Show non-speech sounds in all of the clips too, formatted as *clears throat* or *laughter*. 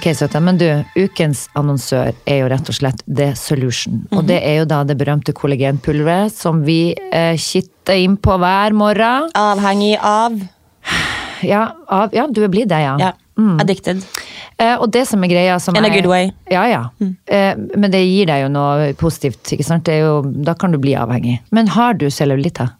Ok, søta, men du, ukens annonsør er jo rett og slett The Solution. Og Mhm. det er jo da det berømte kollagenpulveret som vi eh, kitter inn på hver morgen. Avhengig av Ja, av, ja du blitt det, ja. ja, addicted. Eh, og det som er greia som In a er- good way. Ja, Ja, Mm. Eh, men det gir deg jo noe positivt, ikke sant? Det jo, da kan du bli avhengig. Men har du cellulitter?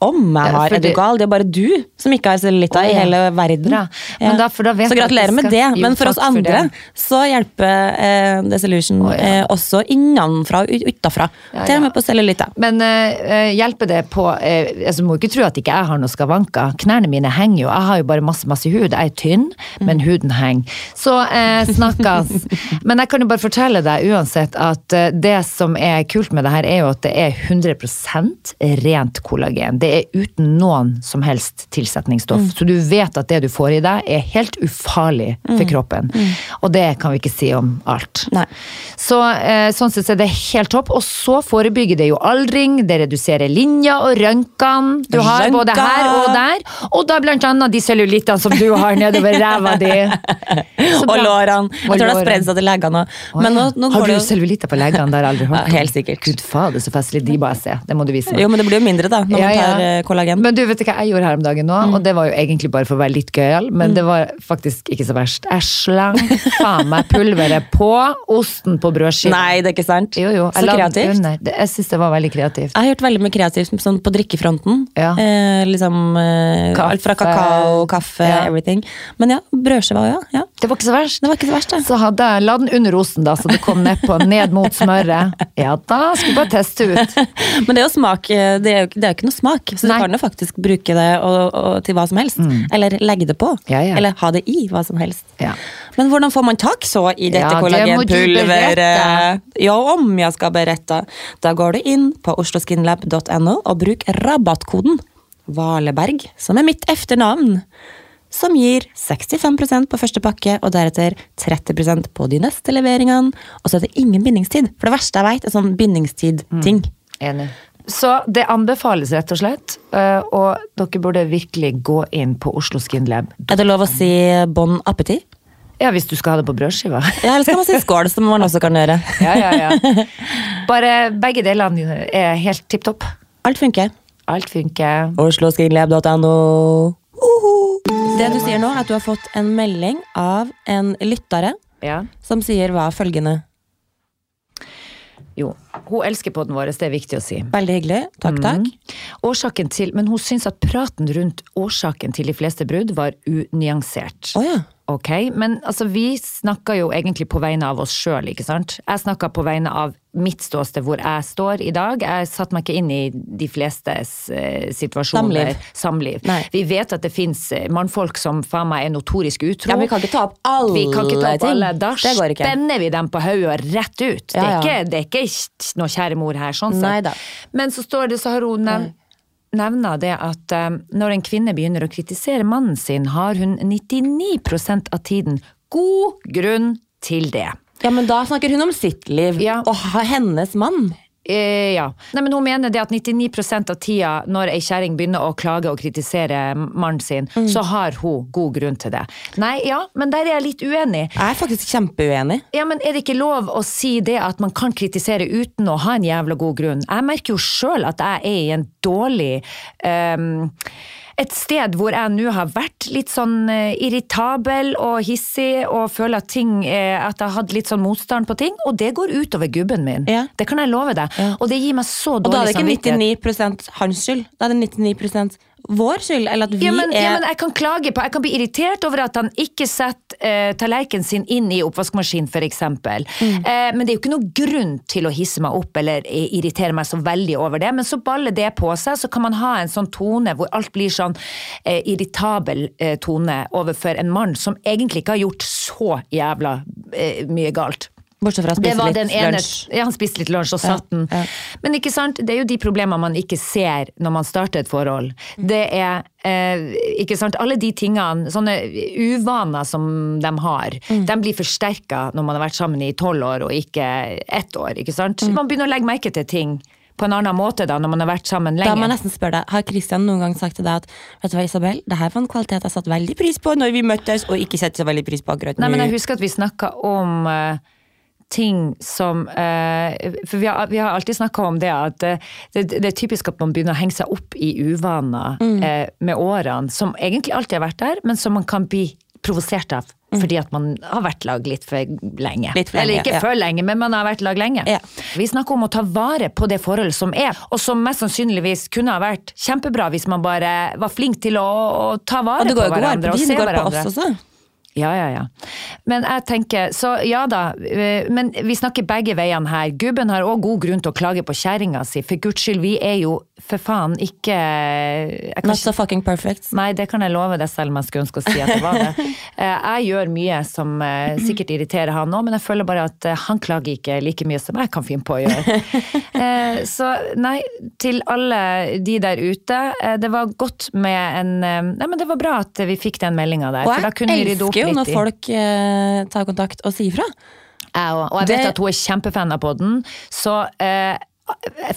Om jeg har, er du gal? Det er bare du som ikke har cellulita oh, ja. i hele verden. Ja. Men da- så gratulerer med det. Men for oss andre så hjelper eh, Desolution oh, ja. eh, også innenfra og ut- utafra. Til og med på cellulita. Men eh, hjelper det på eh, altså, Må ikke tro at ikke jeg har noe skavanker. Knærne mine henger jo. Jeg har jo bare masse masse hud. Jeg er tynn, men huden henger. Så eh, snakkes. *laughs* men jeg kan jo bare fortelle deg uansett at eh, det som er kult med det her, er jo at det er 100% rent kollagen. Det er uten noen som helst tilsetningsstoff. Så du vet at det du får i deg, er helt ufarlig for kroppen. Og det kan vi ikke si om alt. Nei. Så eh, sånn sett er det helt topp. Og så forebygger det jo aldring, det reduserer linjer og rønkene du har Rønka. både her og der. Og da blant annet de cellulittene som du har nedover ræva di. *laughs* Og lårene. Jeg tror det har spredd seg til leggene òg. Har du cellulitter på leggene? Det har jeg aldri *laughs* hørt Ja, helt sikkert. Gud fader, så festlig. De bare ser. se. Det må du vise meg. Jo, men det blir jo mindre, da, når Ja, man tar eh, kollagen. Men du vet ikke hva jeg gjorde her om dagen nå, Mm. og det var jo egentlig bare for å være litt gøyal, men det var faktisk ikke så verst. Jeg slang faen meg pulveret på osten på brødskiva. Nei, det er ikke sant? Jo, jo. Så kreativt. Det- Jeg syns det var veldig kreativt. Jeg har gjort veldig mye kreativt sånn på drikkefronten. Ja. Eh, liksom eh, Kaffe. Alt fra kakao, kaffe, Ja. everything. Men ja, brødskiva òg, ja. Det var ikke så verst. Det var ikke så verst, det. Så hadde jeg la den under osten, da, så det kom nedpå, ned mot smøret. Ja da, skulle bare teste ut. *laughs* Men det er jo smak, eh, det er jo, det er jo ikke noe smak, så Nei. du kan jo faktisk bruke det og, og, til hva som helst. Eller legge det på. Ja, ja. Eller ha det i hva som helst. Ja. Men hvordan får man tak så i dette Ja, det kollagenpulveret? berette. Ja, om jeg skal berette. Da går du inn på osloskinlab.no og bruk rabattkoden Valeberg, som er mitt etternavn. Som gir 65% på første pakke, og deretter 30% på de neste leveringene. Og så er det ingen bindingstid. For det verste jeg vet, er sånn bindingstid-ting. Enig. Så det anbefales rett og slett, øh, og dere burde virkelig gå inn på Oslo Skin Lab. Er det lov å si bon appétit? Ja, hvis du skal ha det på brødskiva. *laughs* Ja, eller skal man si skål, som man også kan gjøre? *laughs* Ja, ja, ja. *laughs* Bare begge delene er helt tipp topp. Alt funker. Alt funker. Osloskinlab.no. Det du sier nå, er at du har fått en melding av en lyttere Ja. som sier hva følgende. Jo. Hun elsker podden vår, det er viktig å si. Veldig hyggelig. Takk, takk. Årsaken til, men hun syns at praten rundt årsaken til de fleste brudd var unyansert. Oh, ja. Ok, men altså vi snakker jo egentlig på vegne av oss sjøl, ikke sant? Jeg snakker på vegne av mitt ståsted hvor jeg står i dag. Jeg satte meg ikke inn i de flestes eh, situasjoner. Samliv. Samliv. Nei. Vi vet at det fins mannfolk som faen meg er notorisk utro. Ja, men vi kan ikke ta opp alle Vi kan ikke ta opp alle. Da spenner vi dem på hodet rett ut. Det, er Ja, ja. ikke, det er ikke noe kjære mor her, sånn sett. Men så står det, så har hun nev nevna det at eh, når en kvinne begynner å kritisere mannen sin, har hun 99% av tiden god grunn til det. Ja, men da snakker hun om sitt liv Ja. og hennes mann. Eh, ja. Nei, men hun mener det at 99% av tida når ei kjerring begynner å klage og kritisere mannen sin, Mm. så har hun god grunn til det. Nei, ja, men der er jeg litt uenig. Jeg er faktisk kjempeuenig. Ja, men Er det ikke lov å si det at man kan kritisere uten å ha en jævla god grunn? Jeg merker jo sjøl at jeg er i en dårlig ehm, Et sted hvor jeg nå har vært litt sånn eh, irritabel og hissig og føler at ting eh, At jeg har hatt litt sånn motstand på ting, og det går utover gubben min. Ja. Det kan jeg love deg. Ja. Og det gir meg så dårlig samvittighet. Og da er det ikke 99% hans skyld. Da er det 99 vår skyld. Eller at vi Ja men, er ja, men jeg kan klage på, jeg kan bli irritert over at han ikke setter uh, tallerkenen sin inn i oppvaskmaskinen, eksempel. Mm. Uh, men det er jo ikke noen grunn til å hisse meg opp eller eh, irritere meg så veldig over det. Men så baller det på seg, så kan man ha en sånn tone hvor alt blir sånn uh, irritabel tone overfor en mann som egentlig ikke har gjort så jævla mye galt. Bortsett fra å Det spise litt lunsj. ja, han spiste litt lunsj og satt den. ja. Men ikke sant, det er jo de problemene man ikke ser når man starter et forhold. Det er eh, ikke sant, alle de tingene, sånne uvaner som de har, de blir forsterka når man har vært sammen i tolv år og ikke ett år. ikke sant? Man begynner å legge merke til ting på en annen måte da, når man har vært sammen Da må jeg nesten spørre deg, Har Christian noen gang sagt til deg at Vet du hva, Isabel, det her var en kvalitet jeg satte veldig pris på når vi møttes, og ikke setter så veldig pris på akkurat nå? Nei, men jeg husker at vi snakka om eh, ting som eh, For vi har, vi har alltid snakka om det at eh, det, det er typisk at man begynner å henge seg opp i uvaner Mm. eh, med årene, som egentlig alltid har vært der, men som man kan bli provosert av. Fordi at man har vært lag litt for lenge. Mm. Litt for Eller ikke ja. for lenge, men man har vært lag lenge. Ja. Vi snakker om å ta vare på det forholdet som er, og som mest sannsynligvis kunne ha vært kjempebra hvis man bare var flink til å, å ta vare på hverandre og se går på hverandre. oss også. Ja, ja, ja. Men jeg tenker, så ja da, eh, men vi snakker begge veiene her. Gubben har òg god grunn til å klage på kjerringa si, for guds skyld, vi er jo for faen ikke kan Not so fucking perfect. Nei, det kan jeg love deg, selv om jeg skulle ønske å si at det var det. *laughs* Eh, Jeg gjør mye som eh, sikkert irriterer han òg, men jeg føler bare at eh, han klager ikke like mye som jeg kan finne på å gjøre. *laughs* Eh, Så nei, til alle de der ute, eh, det var godt med en eh, Nei, men det var bra at vi fikk den meldinga der, for da kunne vi rydde opp jo når folk eh, tar kontakt og sier fra. Jeg òg. Og jeg vet Det- at hun er kjempefan av podden, så eh,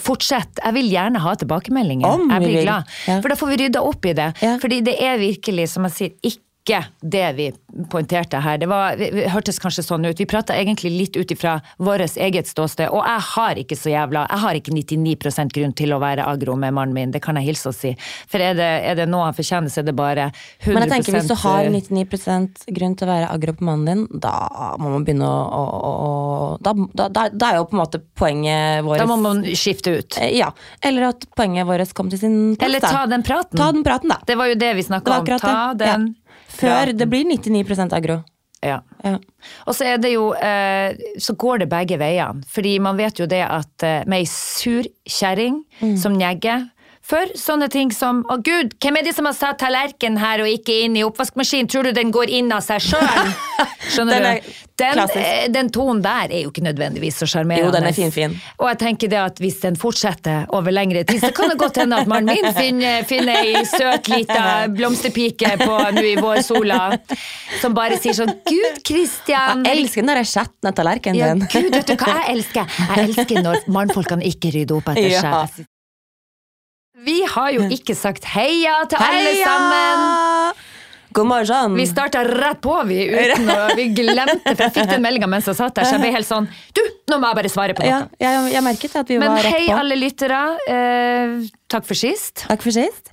fortsett. Jeg vil gjerne ha tilbakemeldinger. Om jeg blir glad. Ja. For da får vi rydda opp i det. Ja. Fordi det er virkelig, som jeg sier, ikke det vi poengterte her. Det var, vi hørtes kanskje sånn ut. Vi prata egentlig litt ut ifra vårt eget ståsted, og jeg har ikke så jævla Jeg har ikke 99 grunn til å være agro med mannen min, det kan jeg hilse og si. For er det, er det noe han fortjener, så er det bare 100 Men jeg tenker hvis du har eh, 99 grunn til å være agro på mannen din, da må man begynne å, å, å da, da, da, da er jo på en måte poenget vårt Da må man skifte ut. Eh, Ja. Eller at poenget vårt kom til sin plass. Eller ta den praten. Ta den praten, da. Det var jo det vi Det snakka om. Ta det. den Ja. Før ja. det blir 99% aggro. Ja. Ja. Og så er det jo eh, Så går det begge veiene. Fordi man vet jo det at eh, med ei sur kjerring Mm. som njegger for sånne ting som Å gud, hvem er det som har satt tallerkenen her og ikke inn i oppvaskmaskinen? Tror du den går inn av seg sjøl? *laughs* Skjønner Den er du? Den, eh, den tonen der er jo ikke nødvendigvis så sjarmerende. Jo, den er finfin. Og jeg tenker det at hvis den fortsetter over lengre tid, så kan det godt hende at mannen min finner, finner ei søt lita *laughs* blomsterpike på nå i vårsola, som bare sier sånn Gud, Kristian! Jeg elsker når jeg skjetner tallerkenen Ja, din. gud, vet du hva jeg elsker? Jeg elsker når mannfolkene ikke rydder opp etter *laughs* Ja. Vi har jo *laughs* ikke sagt heia til alle sammen! God morgen! Vi starta rett på, vi, *laughs* uten å Vi glemte, for jeg fikk den meldinga mens jeg satt der, så jeg ble helt sånn Du, nå må jeg bare svare på noe. ja, jeg, jeg merket at vi Men var hei, rett på. alle lyttere. Eh, takk for sist. Takk for sist.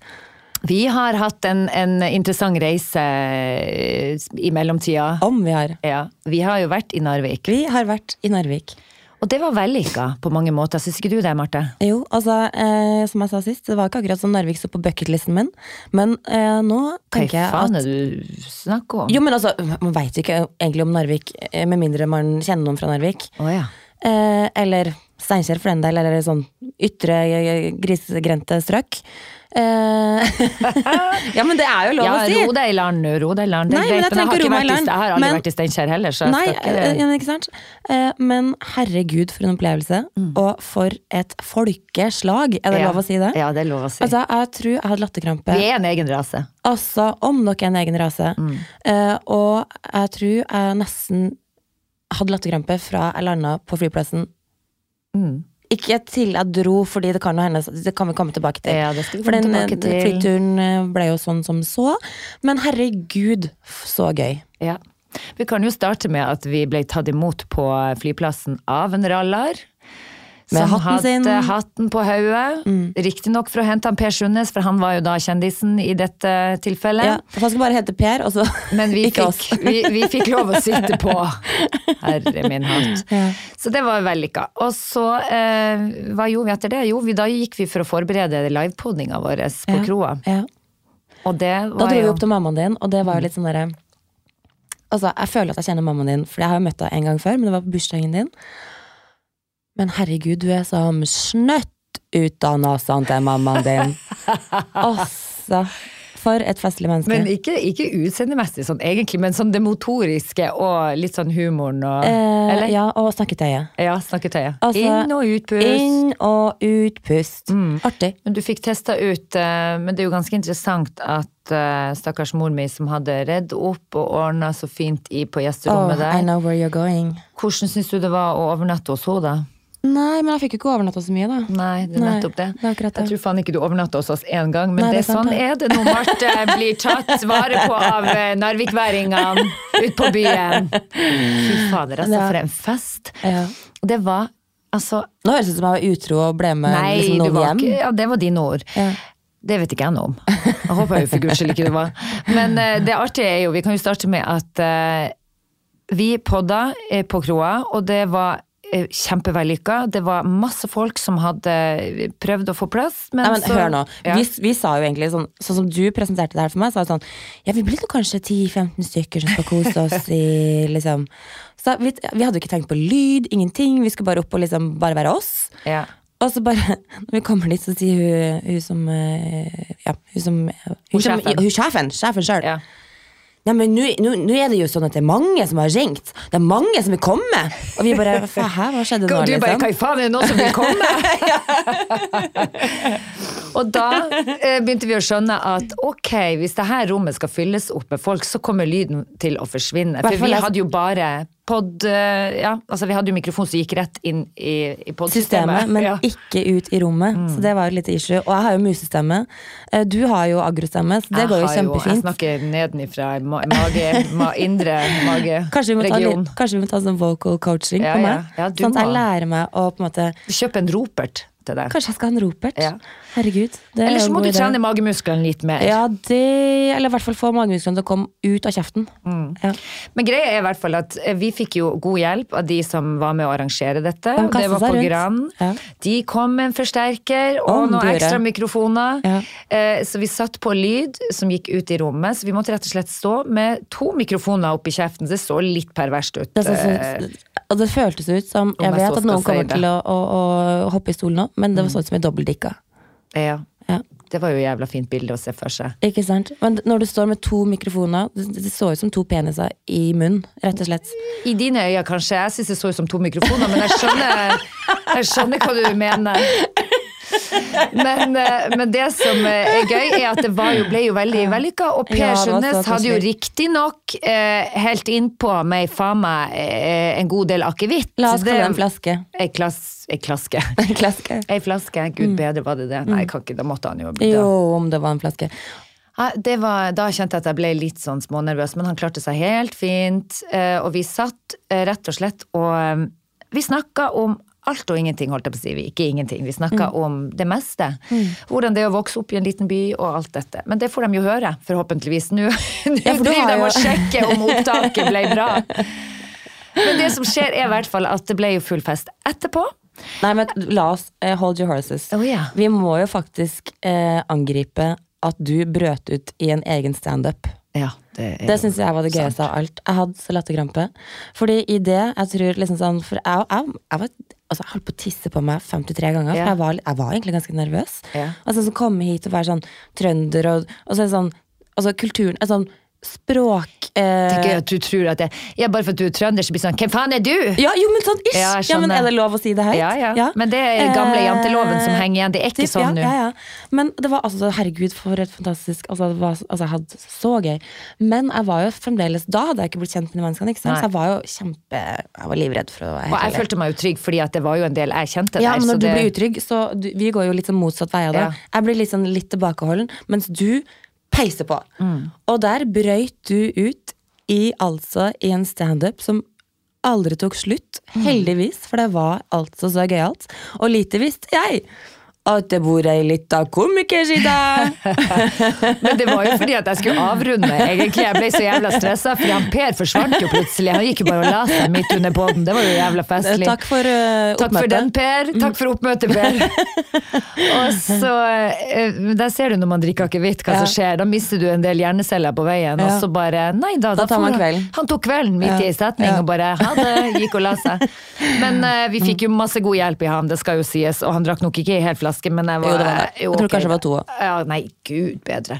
Vi har hatt en, en interessant reise eh, i mellomtida. Om vi har. Ja, vi har jo vært i Narvik, Vi har vært i Narvik. Og det var vellykka på mange måter. Syns ikke du det, Marte? Jo, altså, eh, som jeg sa sist, det var ikke akkurat som Narvik sto på bucketlisten min, men eh, nå tenker jeg at Hva faen er det du snakker om? Jo, men altså, man veit ikke egentlig om Narvik, eh, med mindre man kjenner noen fra Narvik. Oh, ja. Eh, eller Steinkjer for den del, eller sånn ytre eh, grisegrendte strøk. Eh, *laughs* ja, men det er jo lov ja, å si! ro deg i land nå, ro deg i land. Det Nei, men jeg men jeg har, vært jeg har aldri men- vært i Steinkjer heller, så jeg Nei, skal ikke? Eh, men herregud, for en opplevelse. Og for et folkeslag, er det Ja. lov å si det? Ja, det er lov å si. Altså, jeg tror jeg hadde latterkrampe. Vi er en egen rase. Altså, om dere er en egen rase. Mm. Uh, og jeg tror jeg nesten hadde latterkrampe fra jeg landa på flyplassen. Mm. Ikke til jeg dro, fordi det kan jo hende Det kan vi komme tilbake til. Ja, skal vi For den eh, til. flyturen eh, ble jo sånn som så. Men herregud, så gøy. Ja. Vi kan jo starte med at vi ble tatt imot på flyplassen av en rallar. Med som hatten sin. hadde hatten på hodet. Riktignok for å hente han Per Sundnes, for han var jo da kjendisen i dette tilfellet. Ja, for Han skulle bare hete Per, og så *laughs* Men vi *laughs* ikke fikk, vi, vi fikk lov å sitte på. *laughs* Herre min hatt. Ja. Så det var vellykka. Og så, eh, hva gjorde vi etter det? Jo, vi, da gikk vi for å forberede livepodinga vår på Ja. kroa. Ja. Og det Da dro vi jo opp til mammaen din, og det var jo litt sånn derre Altså, jeg føler at jeg kjenner mammaen din, for jeg har jo møtt henne en gang før, men det var på bursdagen din. Men herregud, du er som snøtt ut av nesen til mammaen din. Altså, for et festlig menneske. Men ikke, ikke utseendemessig sånn egentlig, men sånn det motoriske og litt sånn humoren og eh, Eller? Ja, og snakketøyet. Ja, snakketøyet. Altså, inn og utpust. Inn og utpust. Mm. Artig. Men du fikk testa ut, eh, men det er jo ganske interessant at eh, stakkars mor mi som hadde redd opp og ordna så fint i på Oh, gjesterommet I know where you're going. Hvordan syns du det var å overnatte hos henne, da? Nei, men jeg fikk jo ikke overnatta så mye, da. Nei, det er nettopp det. det er det. Jeg tror faen ikke du overnatta hos oss én gang, men Nei, det, er sant, sånn det. er det når Marte blir tatt vare på av eh, narvikværingene ute på byen. Fy fader, altså, Ja. for en fest. Ja. Det var altså Nå høres det ut som jeg var utro og ble med Nei, liksom, noen var hjem. Ja, det var dine ord. Ja. Det vet ikke jeg noe om. Jeg håper jo for guds skyld ikke det var. Men eh, det artige er jo, vi kan jo starte med at uh, vi podda eh, på kroa, og det var eh, kjempevellykka. Det var masse folk som hadde prøvd å få plass, men, Nei, men så hør nå, Ja. vi, vi sa jo egentlig sånn Sånn som du presenterte det her for meg, sa vi sånn Ja, vi blir nå kanskje 10-15 stykker som skal kose oss *laughs* i liksom Så vi, vi hadde jo ikke tenkt på lyd, ingenting. Vi skulle bare opp og liksom bare være oss. Ja. Og så bare, *laughs* når vi kommer dit, så sier hun, hun som eh, Ja, hun som Hun, Hun. Sjefen sjøl. Nei, men nå er det jo sånn at det er mange som har ringt. Det er mange som vil komme. Og vi bare Hæ, hva skjedde nå, du bare, liksom? hva i faen, er det noen som vil komme? *laughs* og da eh, begynte vi å skjønne at ok, hvis det her rommet skal fylles opp med folk, så kommer lyden til å forsvinne. For vi hadde jo bare pod... eh, Ja, altså vi hadde jo mikrofon som gikk rett inn i, i podsystemet. men *laughs* ja. ikke ut i rommet. Så det var litt issue. Og jeg har jo musestemme. Eh, Du har jo agrostemme, så det går jo kjempefint. Jeg snakker nedenifra, ma mage, ma indre *laughs* Kanskje mageregion. litt, kanskje vi må ta sånn vocal coaching Ja, på meg? Ja, sånn at jeg lærer meg å på en måte Kjøp en ropert til deg. Kanskje jeg skal ha en ropert? Ja. Herregud. Det er Eller så må du idé. trene magemusklene litt mer. Ja, det Eller i hvert fall få magemusklene til å komme ut av kjeften. Mm. Ja. Men greia er i hvert fall at eh, vi fikk jo god hjelp av de som var med å arrangere dette. De Det var på grann. Gran. Ja. De kom med en forsterker og Om noen ekstra mikrofoner. Ja. Eh, Så vi satt på lyd som gikk ut i rommet, så vi måtte rett og slett stå med to mikrofoner oppi kjeften. Det så litt perverst ut. Det, er Eh, så, og det føltes ut som Jeg jeg vet at noen kommer. Mm. til å, å, å hoppe i stolen nå, men det så ut som en dobbeltdikka. Ja. Ja. Det var jo et jævla fint bilde å se for seg. Ikke sant? Men når du står med to mikrofoner, det, det så ut som to peniser i munnen, rett og slett. I dine øyne kanskje, jeg syns det så ut som to mikrofoner, men jeg skjønner, jeg skjønner hva du mener. *laughs* Men, eh, men det som eh, er gøy, er at det var jo, ble jo veldig vellykka. Og Per Ja, Sundnes hadde jo riktignok eh, helt innpå meg faen meg eh, en god del akevitt. La oss kalle det en flaske. Ei klass, ei klaske. *laughs* Ei flaske. Gud bedre, var det det? Nei, jeg kan ikke, da måtte han jo bli Mm. Jo, om det var en flaske. Ja, det var, da kjente jeg at jeg ble litt sånn smånervøs, men han klarte seg helt fint. Og vi satt rett og slett og Vi snakka om alt og ingenting, holdt jeg på å si. Vi- Ikke ingenting, vi snakka Mm. om det meste. Hvordan det er å vokse opp i en liten by og alt dette. Men det får de jo høre, forhåpentligvis. Nå *laughs* nå Ja, for driver de og sjekker om opptaket ble bra. Men det som skjer, er i hvert fall at det ble jo full fest etterpå. Nei, men la oss uh, hold your horses. Oh, yeah. Vi må jo faktisk uh, angripe at du brøt ut i en egen standup. Ja, det Det syns jeg var det gøyeste av alt. Jeg hadde så latterkrampe. Fordi i det, jeg tror liksom sånn For jeg, jeg, jeg, var, altså, holdt på å tisse på meg 53 ganger, for jeg, var, jeg var egentlig ganske nervøs. Ja. Altså så komme hit og være sånn trønder, og, og så er det sånn Altså kulturen sånn språk Eh, at du tror at jeg, Ja, bare for at du er trønder, så blir det sånn Hvem faen er du? Ja, jo, men sånn ish! Ja, Ja, men Er det lov å si det høyt? Ja, ja. Men det er gamle Eh, janteloven som henger igjen. Det er ikke typ, sånn nå. ja, ja, ja. Men det var altså, herregud, for et fantastisk altså, det var, altså, Jeg hadde så gøy. Men jeg var jo fremdeles Da hadde jeg ikke blitt kjent med de menneskene. Ikke sant? Nei. Så jeg var jo kjempe Jeg var livredd for å være Og jeg følte meg jo trygg, fordi at det var jo en del jeg kjente Ja, der. men så når du det, blir utrygg, så du, Vi går jo litt sånn motsatt vei av det. Ja. Jeg blir sånn litt tilbakeholden, mens du peiser på. Mm. Og der brøyt du ut i altså i en standup som aldri tok slutt. Mm. Heldigvis, for det var altså så gøyalt. Og lite visste jeg at det bor ei lita komikersida! *laughs* men det var jo fordi at jeg skulle avrunde, egentlig. Jeg ble så jævla stressa, fordi han Per forsvant jo plutselig. Han gikk jo bare og la seg midt under poden. Det var jo jævla festlig. Takk for uh, Takk for den, Per. Takk for oppmøtet, Per. *laughs* og så uh, Der ser du når man drikker akevitt hva som skjer. Da mister du en del hjerneceller på veien, og så bare Nei da, Da tar man kvelden. Han tok kvelden midt i setning Ja. og bare ha det, gikk og la seg. *laughs* Men uh, vi fikk jo masse god hjelp i ham, det skal jo sies, og han drakk nok ikke i hel flaske, men jeg var Jo, det var det. Jeg tror okay. kanskje det var to òg. Ja, nei, gud bedre.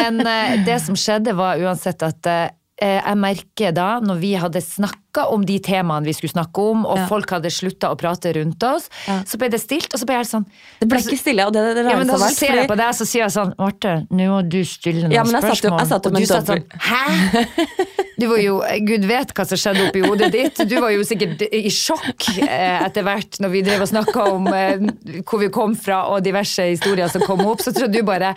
Men eh, det som skjedde var uansett at eh, jeg merker da, når vi hadde snakka snakka om de temaene vi skulle snakke om, og Ja. folk hadde slutta å prate rundt oss, Ja. så ble det stilt, og så ble jeg sånn Det ble ikke stille, og det, det ja, men da så ser ser jeg på deg, så sier jeg sånn Marte, nå må du stille noen Ja, men jeg satt jo- spørsmål. jeg satt jo og du satt sånn Hæ? *laughs* Du var jo, Gud vet hva som skjedde oppi hodet ditt. Du var jo sikkert i sjokk eh, etter hvert når vi drev og snakka om eh, hvor vi kom fra og diverse historier som kom opp. Så tror jeg du bare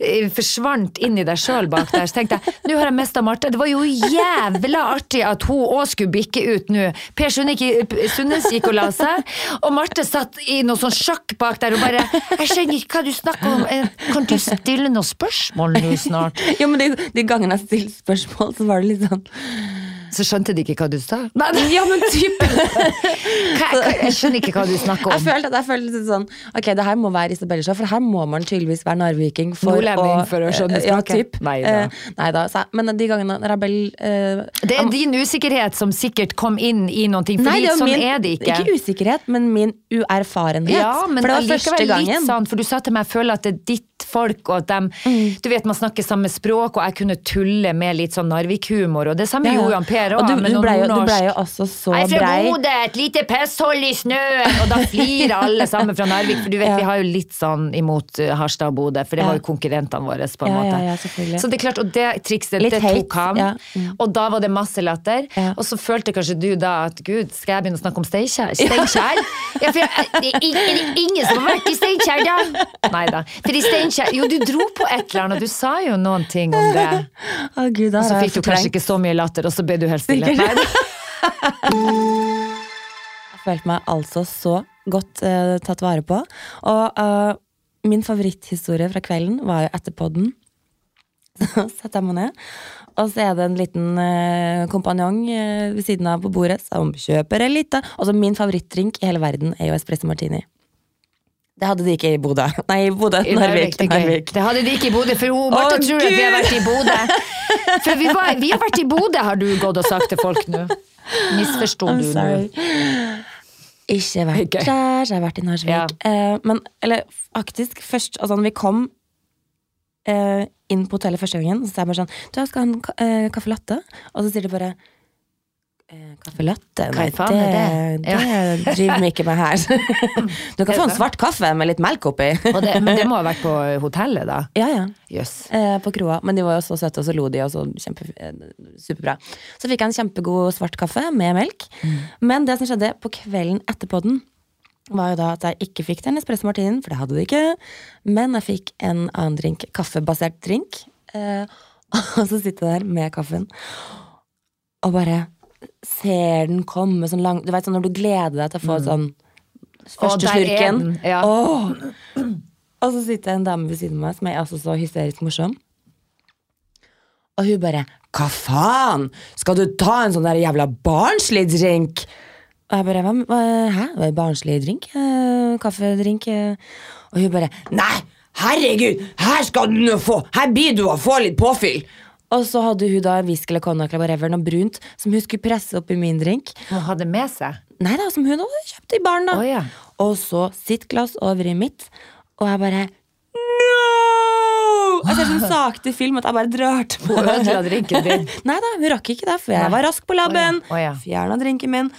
eh, forsvant inn i deg sjøl bak der. Så tenkte jeg nå har jeg mista Marte. Det var jo jævla artig at hun òg skulle bikke ut nå. Per Sundnes gikk og la seg, og Marte satt i noe sånn sjakk bak der og bare Jeg skjønner ikke hva du snakker om. Eh, Kan du stille noen spørsmål nå snart? *laughs* Jo, men de, de gangene jeg stilte spørsmål, så var det litt sånn Så skjønte de ikke hva du sa? Nei, Ja, men typ *laughs* jeg skjønner ikke hva du snakker om. Jeg følte, at jeg følte litt sånn Ok, det her må være Isabelle Show, for her må man tydeligvis være narviking for Nordlending for å skjønne Ja, typ. Neida. Eh, neida, så Men de gangene Rabel eh, Det er din usikkerhet som sikkert kom inn i ting, fordi Nei, sånn min, er det ikke. Ikke usikkerhet, men min uerfarenhet. Ja, men for det var første gangen. litt sånn, for du sa til meg, jeg føler at det er ditt folk, og at de, Mm. du vet man snakker samme språk, og jeg kunne tulle med litt sånn Narvik-humor, og det samme Ja, ja. gjorde Jan Per Og òg, du, med noe jo, du nordnorsk. ble jo også så brei. Jeg er fra. Bodø, et lite pesthold i snøen! Og da flirer alle sammen fra Narvik, for du vet *laughs* Ja. vi har jo litt sånn imot uh, Harstad og Bodø, for det var jo konkurrentene våre, på en måte. så det er klart, og det trikset, Litt det tok han. Mm. og da var det masse latter. Og så følte kanskje du da at gud, skal jeg begynne å snakke om Steinkjer? Steinkjer? Ja, for jeg, det er ingen som har vært i Steinkjer, da? Nei da. For i Steinkjer Jo, du dro på et eller annet, du sa jo noen ting om det. Å, Gud, Og så fikk du kanskje ikke så mye latter, og så ble du helt stille. Jeg følte meg altså så godt uh, tatt vare på. Og uh, min favoritthistorie fra kvelden var jo etter podden. *laughs* Så setter jeg meg ned, og så er det en liten uh, kompanjong ved siden av på bordet som kjøper en Og Altså min favorittdrink i hele verden er jo espresso martini. Det hadde de ikke i Bodø. *laughs* Nei, i Bodø. I Narvik. Narvik. det hadde de ikke i Bodø, for hun, bare oh, tror at vi har vært i Bodø. *laughs* For vi, var, vi har vært i Bodø, har du gått og sagt til folk nå. Misforsto du nå? Ikke vært okay. der, jeg har vært i Narvik. Ja. Uh, men eller faktisk, først Altså, når vi kom uh, inn på hotellet første gangen, så sa jeg bare sånn Du, jeg skal ha en eh, caffè latte. Og så sier de bare eh, Caffè latte? Nei, er det, det? ja. driver vi ikke med her. *laughs* du kan få en svart kaffe med litt melk oppi. Det, men det må ha vært på *laughs* hotellet, da? ja, ja. Yes. Eh, på kroa. Men de var jo så søte, og så lo de, og så kjempe, eh, superbra. Så fikk jeg en kjempegod svart kaffe med melk. Men det som skjedde på kvelden etterpå den, var jo da at jeg ikke fikk den espresso martinien, for det hadde de ikke. Men jeg fikk en annen drink, kaffebasert drink. Eh, *laughs* og så sitter jeg der med kaffen, og bare ser den komme sånn lang Du vet sånn når du gleder deg til å få sånn første der er slurken. den, ja. Åh! Og så sitter en dame ved siden av meg som er altså så hysterisk morsom. Og hun bare 'Hva faen? Skal du ta en sånn der jævla barnslig drink?' Og jeg bare hva, hva- 'Hæ? Hva er barnslig drink? Eh, kaffedrink?' eh.» Og hun bare 'Nei, herregud, her skal du nå få! Her blir du å få litt påfyll!' Og så hadde hun da en whisky eller cognac eller noe brunt, som hun skulle presse opp i min drink. Hun hadde med seg? Nei da, som hun hadde kjøpt i baren, da. Oh, ja. Og så sitt glass over i mitt, og jeg bare No! Jeg ser sånn *laughs* sakte film at jeg bare drar til Hun ødela drinken din. *laughs* Nei da, hun rakk ikke det, for jeg Nei. var rask på labben. Oh, ja. oh ja. Fjerna drinken min.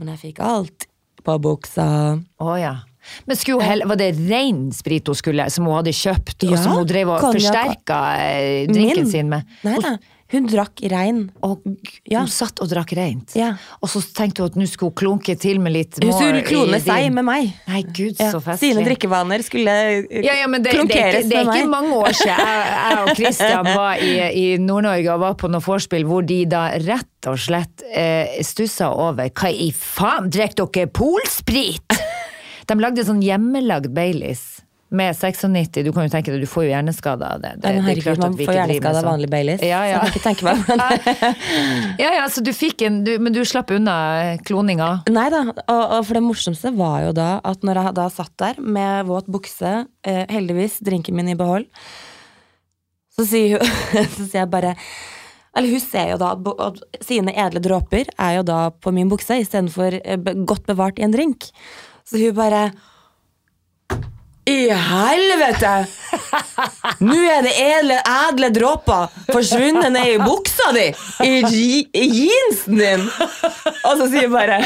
Men jeg fikk alt på buksa. Å ja. Men skulle hun var det ren sprit hun skulle, som hun hadde kjøpt, og som hun drev og forsterka eh, drinken Min? sin med? Nei da, hun drakk rein. Og Ja. hun satt og drakk reint. Ja. Og så tenkte hun at nå skulle hun klunke til med litt Hun skulle klone seg med meg. Nei, gud, Ja, så festlig. Sine drikkevaner skulle eh, Ja, ja, men det, det, er med ikke, det er ikke mange år siden jeg, jeg og Christian *laughs* var i, i Nord-Norge og var på noe vorspiel hvor de da rett og slett eh, stussa over Hva i faen, drikker dere polsprit? De lagde sånn hjemmelagd Baileys med 96. Du kan jo tenke deg, du får jo hjerneskade av det. det, det er herregud, klart at man får hjerneskade av sånn. vanlig Baileys. Ja, Så jeg kan ikke tenke meg hvordan *laughs* det Ja, ja, så du fikk en, du, men du slapp unna kloninga. Nei da, og, og for det morsomste var jo da at når jeg da satt der med våt bukse, eh, heldigvis drinken min i behold, så sier hun *laughs* Så sier jeg bare Eller hun ser jo da at sine edle dråper er jo da på min bukse istedenfor eh, godt bevart i en drink. Så hun bare I helvete! Nå er det edle, edle dråper forsvunnet ned i buksa di! I, i jeansen din! Og så sier hun bare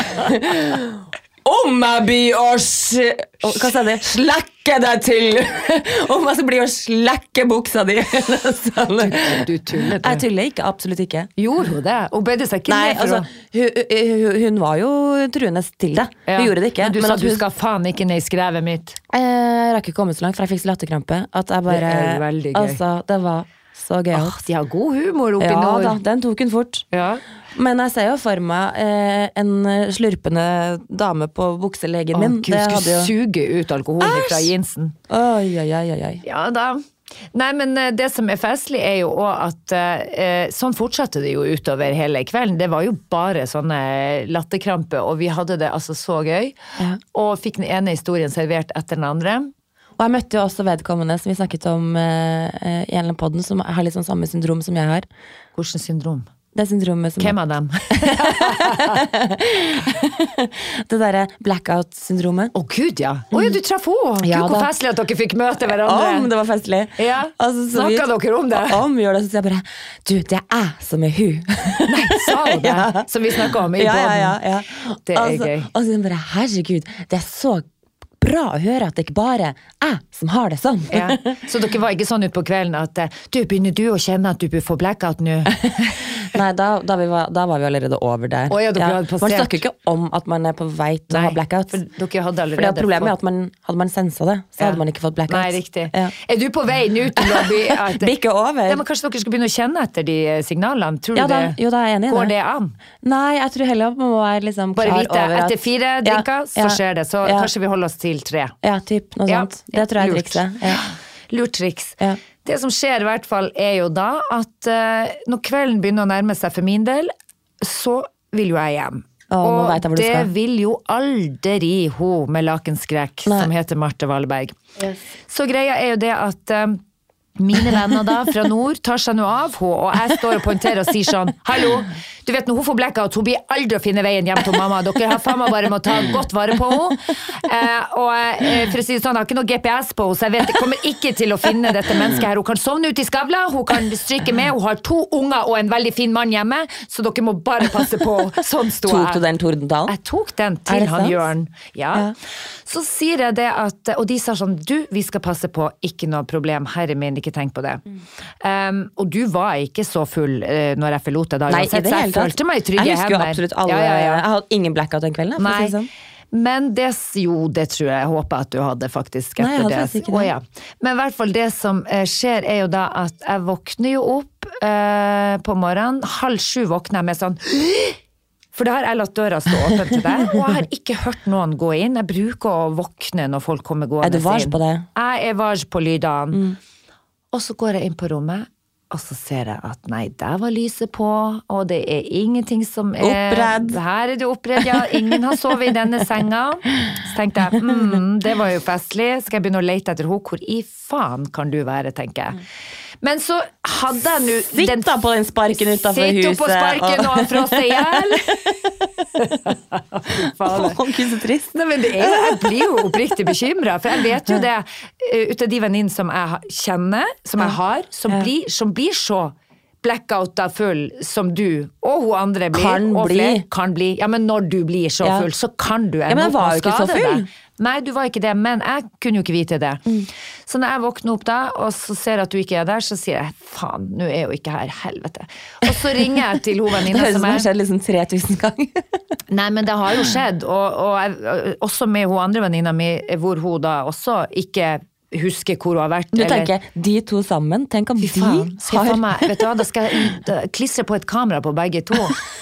Om jeg blir å sj... Hva sa jeg? Slekke deg til! *laughs* Om jeg blir å slekke buksa di! *laughs* Sånn. Du tuller. Jeg du. tuller ikke. Absolutt ikke. Gjorde hun det? Hun bøyde seg ikke Nei, ned for altså, hun, hun, hun var jo truende til det. Ja. Hun gjorde det ikke. Men du men sa at du hun, skal faen ikke ned i skrevet mitt. Jeg rakk ikke komme så langt, for jeg fikk så latterkrampe. At jeg bare, Det er veldig gøy. Altså, det var så gøyalt. Oh, de har god humor oppi ja nord. da, den tok hun fort. Ja. Men jeg ser jo for meg eh, en slurpende dame på bukselegen Å, min. Gud, Det skulle jo suge ut alkoholen fra jeansen. Oi, oi, oi, oi, oi. Ja da. Nei, men eh, det som er festlig, er jo òg at eh, sånn fortsatte det jo utover hele kvelden. Det var jo bare sånne latterkramper, og vi hadde det altså så gøy. Ja. Og fikk den ene historien servert etter den andre. Og jeg møtte jo også vedkommende som vi snakket om eh, eh, i en podden, som har litt sånn samme syndrom som jeg har. Hvilket syndrom? Det syndromet som Hvem av dem? *laughs* Det derre blackout-syndromet. Å gud, ja! Å ja, du traff henne! Ja, Gud, hvor festlig at dere fikk møte hverandre. Om det var festlig. Ja. Altså, Snakka dere om det? Om vi gjør det, så sier jeg bare Du, det er jeg som er hun. *laughs* Nei, sa hun det? *laughs* Ja. Som vi snakka om i ja, ja, ja, ja. Det er altså, gøy. Og så bare herregud, det er så bra å høre at det ikke bare er jeg som har det sånn. Ja. Så dere var ikke sånn utpå kvelden at eh, du, begynner du å kjenne at du bør få blackout nå? *laughs* Nei, da, da, vi var, da var vi allerede over der. Oh, ja, passert. Man snakker ikke om at man er på vei til å ha blackout. for hadde For det problemet er at man, hadde man sensa det, så Ja. hadde man ikke fått blackout. Nei, riktig. Ja. Er du på vei nå til å bli *laughs* Bikke over. Ja, men Kanskje dere skal begynne å kjenne etter de eh, signalene? Tror Ja da, jo da, jeg er enig i Går det. an? Nei, jeg tror heller man må være liksom klar over at etter fire drinker, så skjer det. Så ja, kanskje vi holder oss til tre. Ja, typ, noe Ja, sånt. Det tror jeg er trikset. Ja. Lurt triks. Ja. Det som skjer i hvert fall, er jo da at eh, når kvelden begynner å nærme seg for min del, så vil jo jeg hjem. Å, og jeg det vil jo aldri hun med lakenskrekk Nei. som heter Marte Valberg. Så greia er jo det at eh, mine venner da fra nord tar seg nå av henne, og jeg står og poengterer og sier sånn Hallo, du vet når hun får blackout, hun blir aldri å finne veien hjem til mamma. Dere har faen meg bare med å ta godt vare på henne. Eh, og eh, for å si det sånn, jeg har ikke noe GPS på henne, så jeg vet jeg kommer ikke til å finne dette mennesket her. Hun kan sovne ute i skavla, hun kan stryke med, hun har to unger og en veldig fin mann hjemme, så dere må bare passe på. Sånn sto jeg. Tok du den tordentalen? Jeg tok den til han? Jørn. Ja. Ja. Så sier jeg det at Og de sa sånn Du, vi skal passe på, ikke noe problem. Herre min, ikke tenk på det. Mm. Um, og du var ikke så full uh, når jeg forlot deg da, Nei, uansett, det er tatt. Følte meg i trygge Jeg husker jo absolutt alle Ja, ja. Jeg hadde ingen blackout den kvelden. Nei. sånn. Men det, jo, det tror jeg jeg håper at du hadde, faktisk. Nei, jeg hadde det. ikke det. Å, ja. Men i hvert fall det som eh, skjer, er jo da at jeg våkner jo opp eh, på morgenen. Halv sju våkner jeg med sånn *gasps* For da har jeg latt døra stå åpen til deg, og jeg har ikke hørt noen gå inn. Jeg bruker å våkne når folk kommer gående Er du vars på det? Jeg er vars på lydene. Og så går jeg inn på rommet, og så ser jeg at nei, der var lyset på, og det er ingenting som er Oppredd. Her er du oppredd, ja. Ingen har sovet i denne senga. Så tenkte jeg mm, det var jo festlig, skal jeg begynne å lete etter henne? Hvor i faen kan du være, tenker jeg. Men så hadde jeg nå Sitt da på den sparken Sitt huset. opp på sparken og han frosset i hjel! *laughs* Gud, så trist. Nei, men det er jeg blir jo oppriktig bekymra, for jeg vet jo det eh, ut av de venninnene som jeg kjenner, som jeg har, som, blir, som blir så blackouta full som du og hun andre blir. Kan og bli. flere kan bli. Ja, men når du blir så Ja. full, så kan du ende jeg opp var med å jo skade full. deg. Nei, du var ikke det, men jeg kunne jo ikke vite det. Mm. Så når jeg våkner opp da, og så ser at du ikke er der, så sier jeg faen, nå er hun ikke her, helvete. Og så ringer jeg til hun *laughs* Det høres ut som som det er har skjedd liksom 3000 ganger. *laughs* Nei, men det har jo skjedd, og, og jeg, også med hun andre venninna mi, hvor hun da også ikke husker hvor hun har vært. Du eller- de to sammen, tenk om faen, de har meg, vet du hva, da skal jeg da, klistre på et kamera på begge to,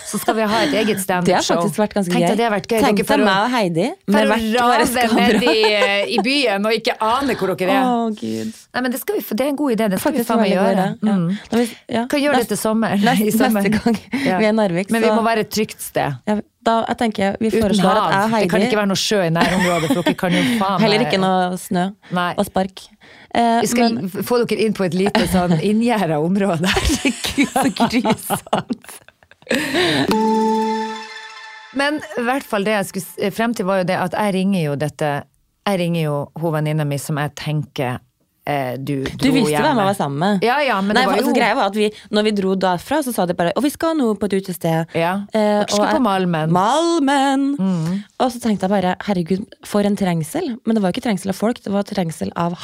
så skal vi ha et eget standup-show. Tenk deg det har vært gøy. Tenk deg meg og Heidi med hvert vårt kamera. i, i byen og ikke ane hvor dere er. Oh, Gud. Nei, men det, vi, det er en god idé, det skal Faktisk vi faen meg gjøre. Ja. Mm. Ja. Kan gjøre det til sommer. *laughs* Neste, sommer. neste gang Ja. vi er i Narvik, Men vi må være et trygt sted. ja, da, jeg tenker, Vi Uten foreslår hav. at jeg og Det kan ikke være noe sjø i nærområdet, for dere kan jo *laughs* faen Heller ikke noe snø Nei. og spark. Eh, Vi skal men få dere inn på et lite sånn inngjerda område. *laughs* Herregud, så grusomt. Men i hvert fall det jeg skulle frem til, var jo det at jeg ringer jo dette Jeg ringer jo hun venninna mi som jeg tenker du dro Du visste hjemme. hvem jeg var sammen med. Ja, ja, men Nei, det var altså, jo greia var at vi, når vi dro derfra, så sa de bare Og vi skal nå på et utested. Ja, Eh, og på Malmen. Malmen. Mm. Og så tenkte jeg bare herregud, for en trengsel. Men det var jo ikke trengsel av folk, det var trengsel av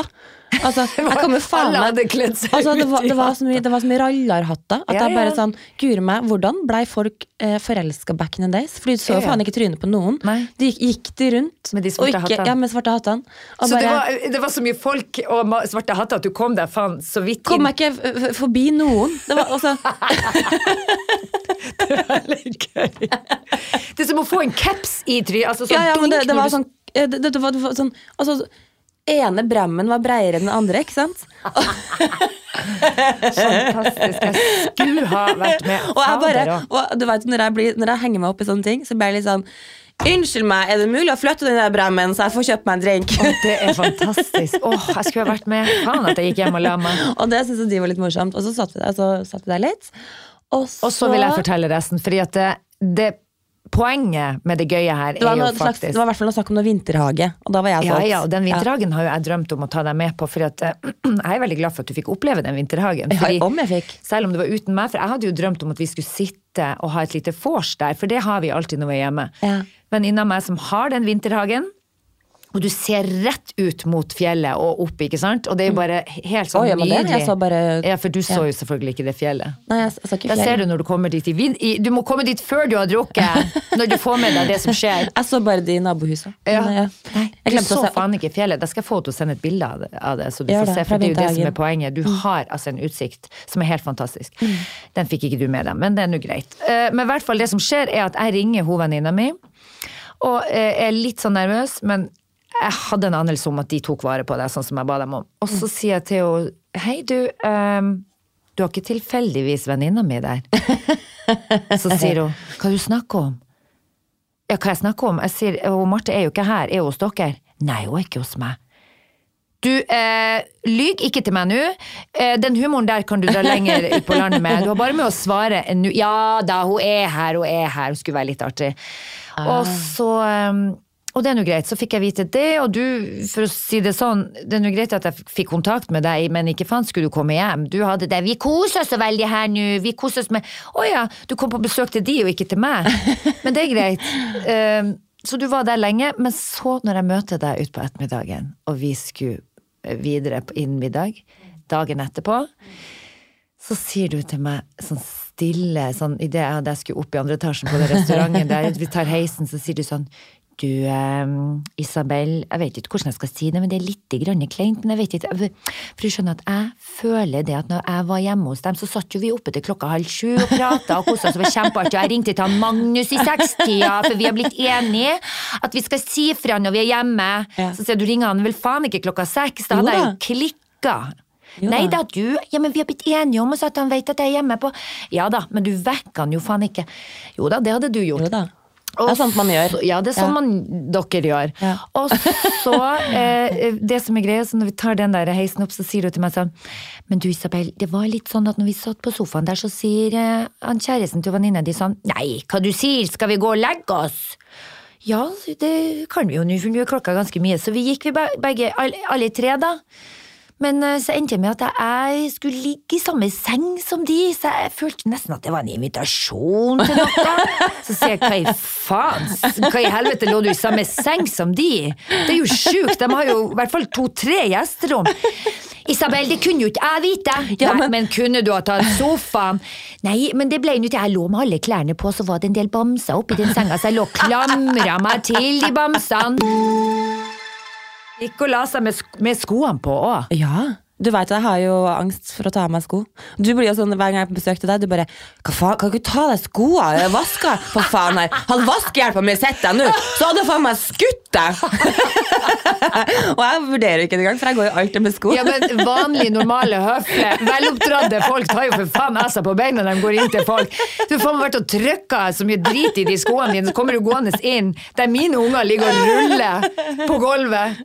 hatter. Altså, *laughs* jeg kommer faen meg altså, det, var, det, var så mye, det var så mye rallarhatter at Ja, jeg bare sånn Guri meg, hvordan blei folk eh, forelska back in the days? For de så jo faen ikke trynet på noen. Nei. De gikk, gikk de rundt Med de svarte ikke, hattene. Ja, med svarte hattene. Så det var, det var så mye folk og svarte hatter at du kom deg faen så vidt kom inn. meg ikke f- f- forbi noen. Det var altså *laughs* Veldig gøy. Det er som å få en caps i trynet. Altså, sånn Ja, ja, men det, det var sånn, eh, det, det, var, det var sånn altså, ene bremmen var breiere enn den andre, ikke sant? *laughs* Fantastisk. Jeg skulle ha vært med. Og jeg bare, og- du vet, når jeg, blir, når jeg henger meg opp i sånne ting, så blir jeg litt sånn Unnskyld meg, er det mulig å flytte den der bremmen, så jeg får kjøpt meg en drink? Oh, det er fantastisk. Åh, jeg skulle ha vært med. Faen at jeg gikk hjem og la meg. og det syns de var litt morsomt. Og så satt vi der, så satt vi der litt. Og så, Og så vil jeg fortelle resten, fordi at det, det Poenget med det gøye her det var, noe slags, faktisk det var i hvert fall noe snakk om noe vinterhage, og da var jeg Ja, solgt. ja, og den vinterhagen har jo jeg drømt om å ta deg med på, for at, eh, *clears throat* jeg er veldig glad for at du fikk oppleve den vinterhagen. Ja, Fordi, om jeg fikk. Selv om det var uten meg, for jeg hadde jo drømt om at vi skulle sitte og ha et lite vors der, for det har vi alltid når vi er hjemme. Ja. Venninna meg som har den vinterhagen, og du ser rett ut mot fjellet og opp, ikke sant? Og det er jo bare helt sånn oh, ja, men det- nydelig. så bare- Ja, for du så ja. jo selvfølgelig ikke det fjellet. Nei, jeg, jeg sa ikke ser du når du kommer dit i vind. Du må komme dit før du har drukket, *laughs* når du får med deg det som skjer. Jeg så bare de i nabohuset. Ja. Men. Nei, Jeg du så faen ikke fjellet. Da skal jeg få til å sende et bilde av det, av det så du får det, se. For det er jo det som er poenget. Du har altså en utsikt som er helt fantastisk. Den fikk ikke du med deg, men det er nå greit. Eh, Men i hvert fall det som skjer, er at jeg ringer hovedvenninna mi, og eh, er litt sånn nervøs, men jeg hadde en anelse om at de tok vare på deg, sånn som jeg ba dem om. Og så sier jeg til henne Hei, du. Um, du har ikke tilfeldigvis venninna mi der? Så sier hun Hva du snakker om? Ja, hva jeg snakker om? Jeg sier, og Marte er jo ikke her, er hun hos dere? Nei, hun er ikke hos meg. Du, eh, lyg ikke til meg nå. Eh, den humoren der kan du dra lenger ut på landet med. Du har bare med å svare. Ja da, hun er her, hun er her. Hun skulle være litt artig. Og så eh, Og det er nå greit. Så fikk jeg vite det, og du, for å si det sånn, det er nå greit at jeg fikk kontakt med deg, men ikke faen skulle du komme hjem. Du hadde det. Vi koser oss så veldig her nå. Vi koser oss med Å ja, du kom på besøk til de og ikke til meg. *laughs* Men det er greit. Um, så du var der lenge, men så når jeg møter deg utpå ettermiddagen, og vi skulle videre innen middag, dagen etterpå, så sier du til meg sånn stille, sånn idet jeg, jeg skulle opp i andre etasjen på den restauranten der, vi tar heisen, så sier du sånn du, eh, Isabel, jeg vet ikke hvordan jeg skal si det, men det er litt grann kleint. Men jeg vet ikke, for du skjønner at jeg føler det at når jeg var hjemme hos dem, så satt jo vi oppe til klokka halv sju og prata og kosa oss. Det var kjempeartig. Jeg ringte til Magnus i sekstida, for vi har blitt enige at vi skal si fra når vi er hjemme. Ja. Så sier du ringer han vel faen ikke klokka seks? Da hadde jeg jo klikka. Jo Nei da. du. Ja, men vi har blitt enige om at han vet at jeg er hjemme på Ja da, men du vekker han jo faen ikke. Jo da, det hadde du gjort. Jo da. Og Det er sånt man gjør. så- Ja, det er sånn Ja. man, dere gjør. Ja. Og så, *laughs* eh, det som er greia, så når vi tar den der heisen opp, så sier hun til meg sånn Men du Isabel, det var litt sånn at når vi satt på sofaen der, så sier eh, han kjæresten til venninna di sånn Nei, hva du sier, skal vi gå og legge oss? Ja, det kan vi jo nå, for nå er klokka ganske mye. Så vi gikk vi begge, alle, alle tre, da. Men eh, så endte jeg med at jeg skulle ligge i samme seng som de, så jeg følte nesten at det var en invitasjon til noe. *laughs* Så sier jeg hva i faen, hva i helvete lå du i samme seng som de? Det er jo sjukt, de har jo i hvert fall to-tre gjesterom. Isabel, det kunne jo ikke jeg vite. Ja, Nei, men- men kunne du ha tatt sofaen? Nei, men det ble nå til jeg lå med alle klærne på, så var det en del bamser oppi den senga, så jeg lå og klamra meg til de bamsene. Gikk og la seg med, sk med skoene på òg. Ja. Du vet, jeg har jo angst for å ta av meg sko. Du blir jo sånn, Hver gang jeg er på besøk til deg, du bare Hva faen, Kan du ikke ta av deg skoa? Jeg vasker for faen her. Hadde vaskehjelpa mi sett deg nå, så hadde jeg faen meg skutt deg! *laughs* Og jeg vurderer ikke det engang, for jeg går jo alltid med sko. Ja, men vanlige, normale, høflige, veloppdradde folk tar jo for faen av seg på beina når de går inn til folk. Du har faen meg vært og trykka så mye drit i de skoene dine, så kommer du gående inn der mine unger ligger og ruller på gulvet.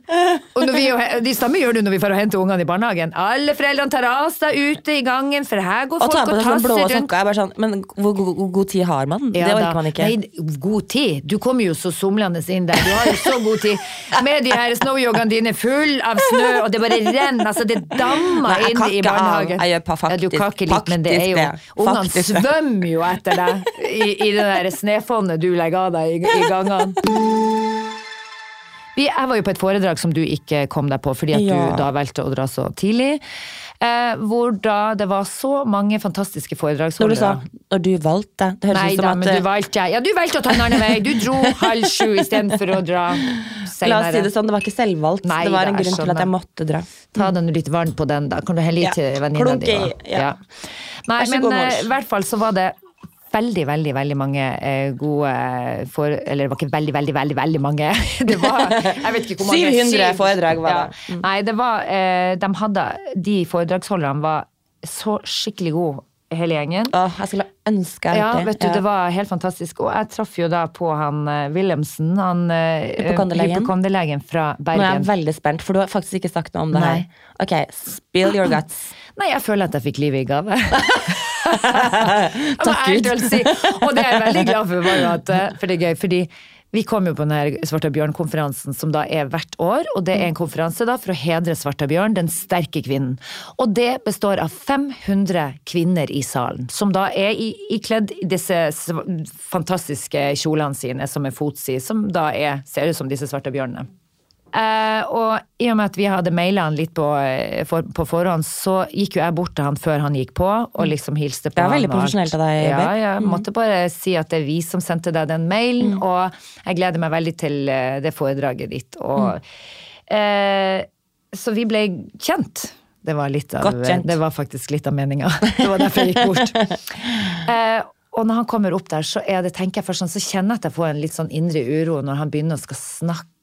Og når vi, de samme gjør du når vi får hente ungene i barnehagen. Alle foreldrene tar av seg ute i gangen, for her går Og folk og tasser blå rundt. sokker. Er sånn, men hvor god, god, god tid har man? Ja det orker man ikke. Nei, god tid. Du kommer jo så somlende inn der. Du har jo så god tid. Med de her snowyogaene dine full av snø, og det bare renner. Altså, det dammer inn i barnehagen. av. Jeg gjør pa- ja, du faktisk- kakker litt, men det er jo. Ungene svømmer jo etter deg i, i det der snøfonnet du legger av deg i, i gangene. Vi, jeg var jo på et foredrag som du ikke kom deg på, fordi at Ja. du da valgte å dra så tidlig. Eh, hvor da det var så mange fantastiske Når du sa når du valgte, det høres Nei ut som da, at men eh, du valgte Ja, du valgte å ta en annen vei. Du dro *laughs* halv sju istedenfor å dra La oss si det sånn, det var ikke selvvalgt. Nei, det var en grunn til at jeg måtte dra. Ta den litt varm på den, da. Kan du helle i Ja. til venninna di? Ja. ja. Nei, men eh, i hvert fall så var det veldig, veldig veldig mange eh, gode for... Eller det var ikke veldig, veldig, veldig veldig mange. *laughs* Det var Jeg vet ikke hvor mange. 700 foredrag var det. Ja. Nei, det var eh, De hadde De foredragsholderne var så skikkelig gode, hele gjengen. Åh, jeg skulle ønske jeg Ja, vet du, Ja. det var helt fantastisk. Og jeg traff jo da på han eh, Wilhelmsen, han hypokondelegen Hypokonderlegen. fra Bergen. Nå er jeg veldig spent, for du har faktisk ikke sagt noe om det her. Nei. Ok, spill your guts. *laughs* Nei, jeg føler at jeg fikk livet i gave. *laughs* Takk Gud. Si. Og det er jeg veldig glad for, at, eh, for det er gøy. fordi vi kom jo på denne svarte bjørn-konferansen som da er hvert år, og det er en konferanse da for å hedre svarte bjørn, den sterke kvinnen. Og det består av 500 kvinner i salen, som da er i- ikledd i disse fantastiske kjolene sine som er fotsid, som da er, ser ut som disse svarte Eh, og i og med at vi hadde maila han litt på, eh, for, på forhånd, så gikk jo jeg bort til han før han gikk på, og liksom hilste på Det er veldig profesjonelt av deg, Ja, jeg måtte bare si at det er vi som sendte deg den mailen, og jeg gleder meg veldig til eh, det foredraget ditt. Og, eh, så vi ble kjent. Det var, litt av, det var faktisk litt av meninga. *laughs* Det var derfor jeg gikk bort. Uh, *laughs* og når han kommer opp der, så, er det, tenker jeg først sånn, så kjenner jeg at jeg får en litt sånn indre uro når han begynner å skal snakke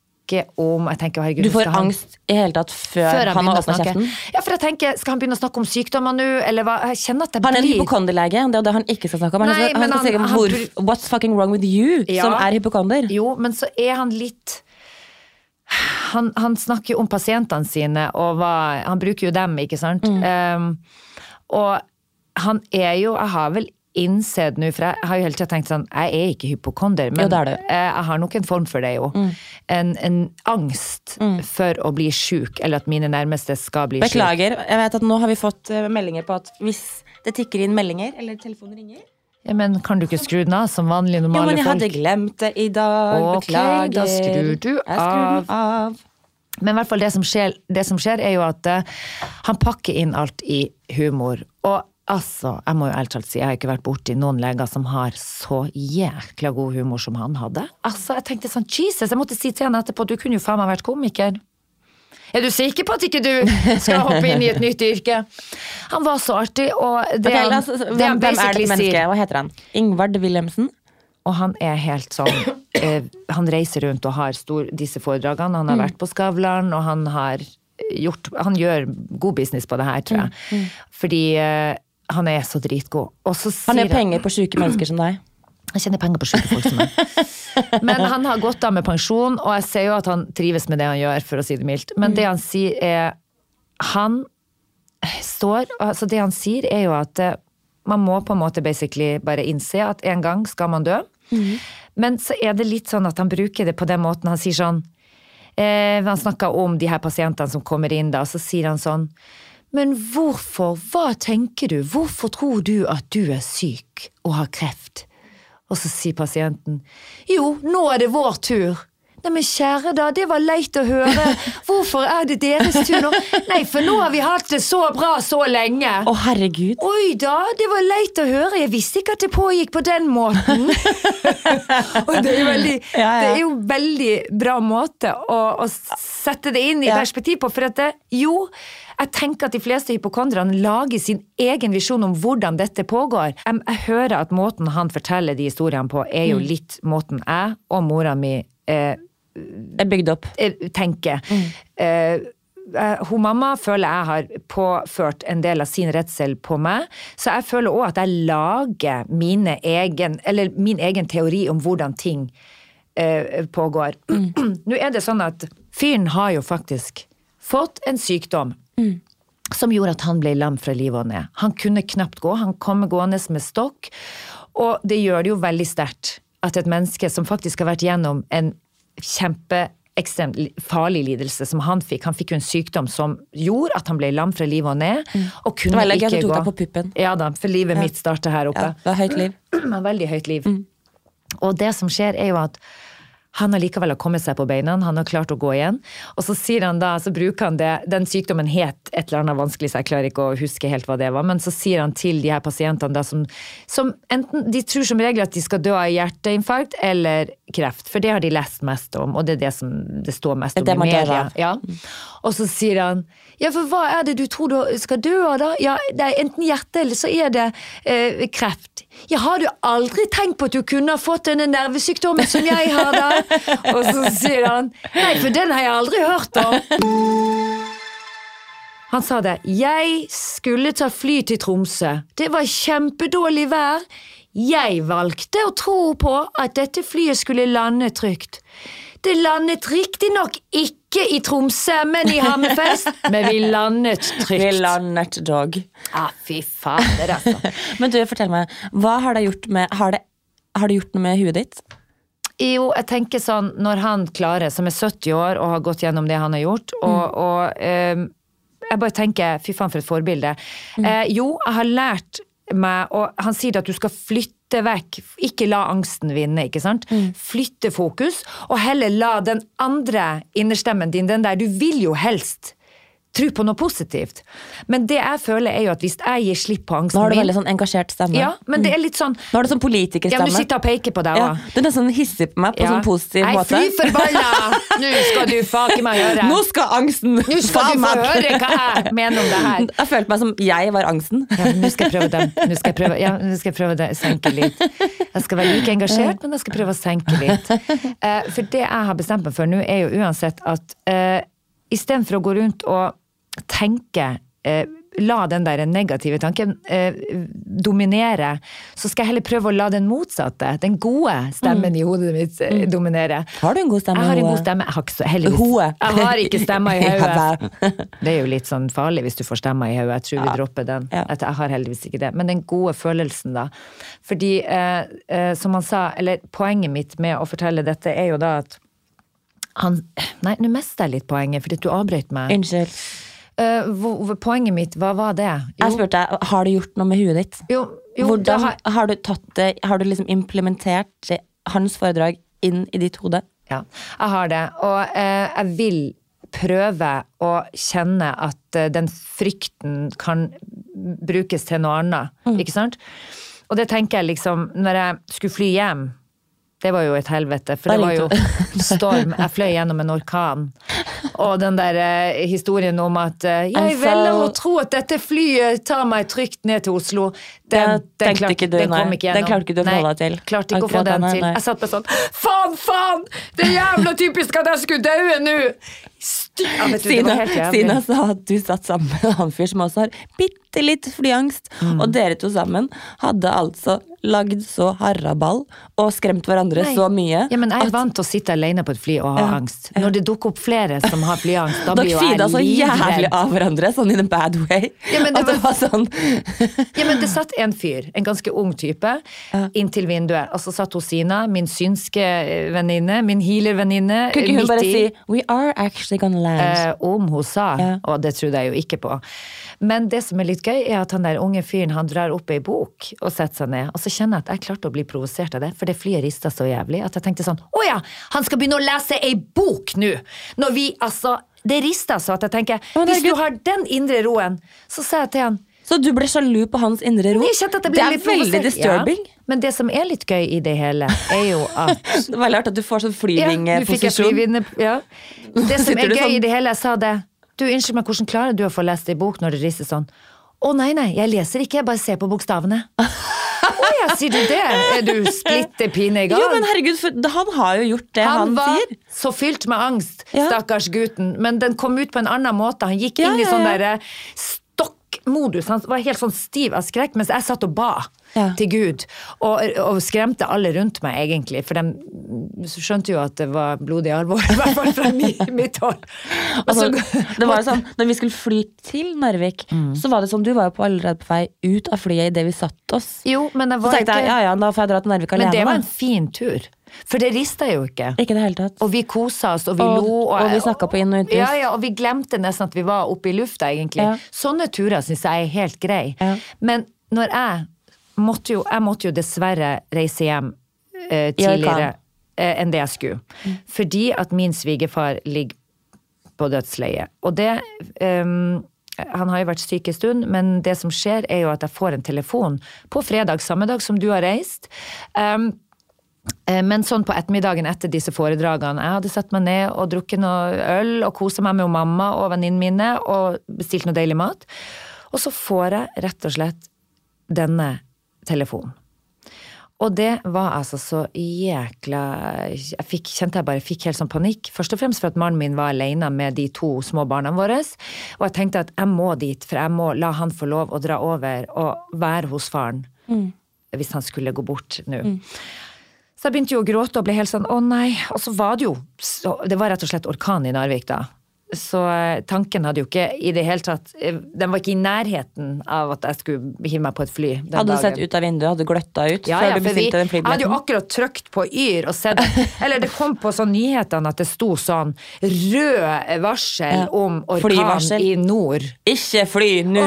om jeg tenker, herregud, Du får han- angst i hele tatt før, før han har begynner åpna kjeften? Ja, for jeg tenker, Skal han begynne å snakke om sykdommer nå, eller hva? Jeg kjenner at jeg Han er en blir hypokonderlege, det er det han ikke skal snakke om. Han, Nei, han skal han- han hvor, What's fucking wrong with you, Ja. som er hypokonder? Jo, men så er han litt han, han snakker jo om pasientene sine, og hva, han bruker jo dem, ikke sant. Mm. Um, og han er jo Jeg har vel innsett nå, for jeg har jo hele tida tenkt sånn Jeg er ikke hypokonder, men Jo, det du. eh, jeg har nok en form for det, jo. En, en angst for å bli sjuk, eller at mine nærmeste skal bli sjuke. Beklager, jeg vet at nå har vi fått eh, meldinger på at hvis det tikker inn meldinger, eller telefonen ringer Ja, men kan du ikke skru den av som vanlige, Jo, men jeg folk? hadde glemt det i dag. Okay, Beklager. da skrur du Jeg skrur den av. Men i hvert fall det som skjer, det som skjer er jo at uh, han pakker inn alt i humor. Og altså, jeg må jo ærlig talt si, jeg har ikke vært borti noen leger som har så jækla god humor som han hadde. Altså, jeg tenkte sånn, Jesus, jeg måtte si til han etterpå, du kunne jo faen meg vært komiker. Er du sikker på at ikke du skal hoppe inn i et nytt yrke? Han var så artig, og det, Ok, han, la oss- det hvem, han hvem er dette mennesket? Hva heter han? Ingvard Wilhelmsen? og han er helt sånn eh, Han reiser rundt og har stor, disse foredragene. Mm. Han har vært på Skavlan, og han har gjort Han gjør god business på det her, tror jeg. Fordi eh, han er så dritgod. Mm, Han har penger på syke mennesker som deg. Jeg tjener penger på syke folk som meg. *laughs* Men han har gått av med pensjon, og jeg ser jo at han trives med det han gjør, for å si det mildt. Men det han sier er Han står Altså, det han sier, er jo at eh, man må på en måte basically bare innse at en gang skal man dø. Men så er det litt sånn at han bruker det på den måten. Han sier sånn eh, Han snakker om de her pasientene som kommer inn, da, og så sier han sånn Men hvorfor, hva tenker du, hvorfor tror du at du er syk og har kreft? Og så sier pasienten Jo, nå er det vår tur. Nei, men kjære da, det var leit å høre. Hvorfor er det deres tur nå? Nei, for nå har vi hatt det så bra så lenge. Å, herregud. Oi da, det var leit å høre. Jeg visste ikke at det pågikk på den måten. *laughs* og det er veldig, Ja, ja. Det er jo veldig bra måte å, å sette det inn i Ja. perspektiv på. For at det, jo, jeg tenker at de fleste hypokondrene lager sin egen visjon om hvordan dette pågår. Jeg, jeg hører at måten han forteller de historiene på, er jo Mm. litt måten jeg og mora mi eh, er bygd opp. eh, tenker. Mm. eh, hun mamma føler jeg har påført en del av sin redsel på meg, så jeg føler òg at jeg lager mine egen, eller min egen teori om hvordan ting eh, pågår. *clears throat* Nå er det sånn at fyren har jo faktisk fått en sykdom. Som gjorde at han ble lam fra livet og ned. Han kunne knapt gå, han kom gående med stokk. Og det gjør det jo veldig sterkt at et menneske som faktisk har vært gjennom en kjempeekstremt ekstremt farlig lidelse som han fikk. Han fikk jo en sykdom som gjorde at han ble lam fra livet og ned. Og kunne Det var ikke gå. tok på puppen. Ja da, for livet mitt starter her oppe. Ja, det var høyt liv. *clears throat* Har veldig høyt liv. Og det som skjer, er jo at han har likevel kommet seg på beina, han har klart å gå igjen. Og så sier han da, så bruker han det, den sykdommen het et eller annet vanskelig, så jeg klarer ikke å huske helt hva det var, men så sier han til de her pasientene da som, som enten, de tror som regel at de skal dø av hjerteinfarkt eller kreft, for det har de lest mest om, og det er det som det står mest om det i media. Ja. Og så sier han ja, for hva er det du tror du skal dø av, da? Ja, det er enten hjerte, eller så er det eh, kreft. Ja, har du aldri tenkt på at du kunne ha fått denne nervesykdommen som jeg har, da? Og så sier han nei, for den har jeg aldri hørt om. Han sa det. Jeg skulle ta fly til Tromsø. Det var kjempedårlig vær. Jeg valgte å tro på at dette flyet skulle lande trygt. Det landet riktignok ikke i Tromsø, men i Hammerfest. *laughs* Men vi landet trygt. Vi landet dog. Ja, fy fader, altså. *laughs* Men du, fortell meg, hva har det gjort med Har det, har det gjort noe med huet ditt? Jo, jeg tenker sånn, når han klarer, som er 70 år og har gått gjennom det han har gjort, og, og um, jeg bare tenker, fy faen for et forbilde. Eh, jo, jeg har lært meg, og han sier at du skal flytte vekk, ikke la angsten vinne, ikke sant? Flytte fokus, og heller la den andre innerstemmen din, den der, du vil jo helst tro på noe positivt. Men det jeg føler er jo at hvis jeg gir slipp på angsten Nå har du veldig sånn engasjert stemme. ja, men det er litt sånn, Nå har du sånn ja, men du sitter og peker på deg Ja, også. du er nesten hissig på meg på sånn positiv Nei, måte. fy forbanna! Nå skal du faen meg høre. Nå skal angsten Nå skal du få høre hva jeg mener om det her. *laughs* Jeg følte meg som jeg var angsten. Ja, men nå skal jeg prøve det. Nå skal jeg prøve, ja, nå skal jeg prøve det, senke litt. Jeg skal være like engasjert, men jeg skal prøve å senke litt. Eh, for det jeg har bestemt meg for nå, er jo uansett at uh, istedenfor å gå rundt og tenke eh, La den der negative tanken eh, dominere, så skal jeg heller prøve å la den motsatte, den gode stemmen i hodet mitt, eh, dominere. Har du en god stemme? Jeg har en god stemme. Jeg har ikke heldigvis. Jeg har ikke stemmer i *laughs* Ja, hodet. Det er jo litt sånn farlig hvis du får stemmer i hodet. Jeg tror vi dropper den. Ja. Jeg har heldigvis ikke det. Men den gode følelsen, da. Fordi, eh, eh, som han sa, eller poenget mitt med å fortelle dette, er jo da at han Nei, nå mister jeg litt poenget, fordi du avbrøt meg. Unnskyld. Hvor- poenget mitt, hva var det? Jeg spurte deg, har du gjort noe med huet ditt? jo, jo Hvordan har, har, du tatt det Har du liksom implementert hans foredrag inn i ditt hode? Ja, jeg har det. Og uh, jeg vil prøve å kjenne at uh, den frykten kan brukes til noe annet. Ikke sant? Og det tenker jeg liksom Når jeg skulle fly hjem det var jo et helvete, for det var jo storm. Jeg fløy gjennom en orkan. Og den der eh, historien om at eh, jeg velger å tro at dette flyet tar meg trygt ned til Oslo. Den, Det tenkte ikke du, den kom ikke gjennom. Den klarte ikke du å Nei, få deg til. Klarte ikke å få den den, til. nei. Jeg satt bare sånn Faen, faen! Det er jævla typisk at jeg skulle daue nå! Ja, du, Sina. Stina sa at du satt sammen med en annen fyr som også har bitte litt flyangst. Mm. Og dere to sammen hadde altså lagd så haraball og skremt hverandre Nei. så mye. Ja, men jeg er at vant til å sitte alene på et fly og ha Ja. angst. Når det dukker opp flere som har flyangst, da *laughs* blir dere jo feeda så jævlig av hverandre, sånn in a bad way. Ja, men det at det var sånn *laughs* Ja, men det satt en fyr, en ganske ung type, inntil vinduet. Og så satt hun Sina, min synske eh, venninne, min healer-venninne, Kunne ikke hun bare si We are actually gonna land. Eh, om hun sa, Ja. og det trodde jeg jo ikke på. Men det som er litt gøy, er at han der unge fyren han drar opp ei bok og setter seg ned. Og så kjenner jeg at jeg klarte å bli provosert av det, for det flyet rista så jævlig at jeg tenkte sånn Å ja, han skal begynne å lese ei bok nå! Når vi altså Det rista så at jeg tenker Hvis du har den indre roen, så sa jeg til han så du ble sjalu på hans indre ro? ble det er veldig provosert. disturbing. Ja, men det som er litt gøy i det hele, er jo *laughs* at Det var rart at du får sånn Ja, flyvingeposisjon. flyvinne, ja. Det som er gøy sånn? i det hele, jeg sa det. Du, unnskyld meg, hvordan klarer du å få lest ei bok når det rister sånn? Å nei, nei, jeg leser ikke, jeg bare ser på bokstavene. *laughs* Å ja, sier du det? Er du splitter pine gal? Jo, men herregud, han har jo gjort det han, han var så fylt med angst, Ja. stakkars gutten. Men den kom ut på en annen måte. Han gikk inn Ja, i ja, sånn ja. derre stokkmodus. Han var helt sånn stiv av skrekk mens jeg satt og ba Ja. til Gud. Og, og skremte alle rundt meg, egentlig. For de skjønte jo at det var blodig alvor, *laughs* i hvert fall fra mi, mitt hold. *laughs* Altså, *laughs* det var jo sånn, når vi skulle fly til Narvik, Mm. så var det sånn, du var jo på allerede på vei ut av flyet idet vi satte oss. jo, men Så var tenkte jeg, ja ja, da får jeg dra til Narvik alene. Men det var en fin tur. For det rista jo ikke. Ikke det hele tatt. Og vi kosa oss, og vi Og- lo. og vi snakka på inn- og utpust. Ja, ja, og vi glemte nesten at vi var oppe i lufta, egentlig. Ja. Sånne turer syns jeg er helt grei. Ja. Men når jeg måtte jo, jeg måtte jo dessverre reise hjem eh, tidligere eh, enn det jeg skulle. Fordi at min svigerfar ligger på dødsleiet. Og det um, Han har jo vært syk en stund, men det som skjer, er jo at jeg får en telefon på fredag samme dag som du har reist. Eh, Men sånn på ettermiddagen etter disse foredragene, jeg hadde satt meg ned og drukket noe øl og kosa meg med mamma og venninnene mine og bestilt noe deilig mat. Og så får jeg rett og slett denne telefonen. Og det var altså så jækla Jeg fikk, kjente jeg bare fikk helt sånn panikk. Først og fremst for at mannen min var alene med de to små barna våre. Og jeg tenkte at jeg må dit, for jeg må la han få lov å dra over og være hos faren. Hvis han skulle gå bort nå. Så jeg begynte jo å gråte og ble helt sånn å nei. Og så var det jo Det var rett og slett orkan i Narvik da. Så eh, tanken hadde jo ikke i det hele tatt eh, Den var ikke i nærheten av at jeg skulle hive meg på et fly. Hadde du sett ut av vinduet, hadde du gløtta ut Ja, ja, du for vi, den jeg hadde jo akkurat trykt på Yr og sett *laughs* Eller det kom på sånn nyhetene at det sto sånn rød varsel Ja. om orkan Flyvarsel. i nord. Ikke fly nå!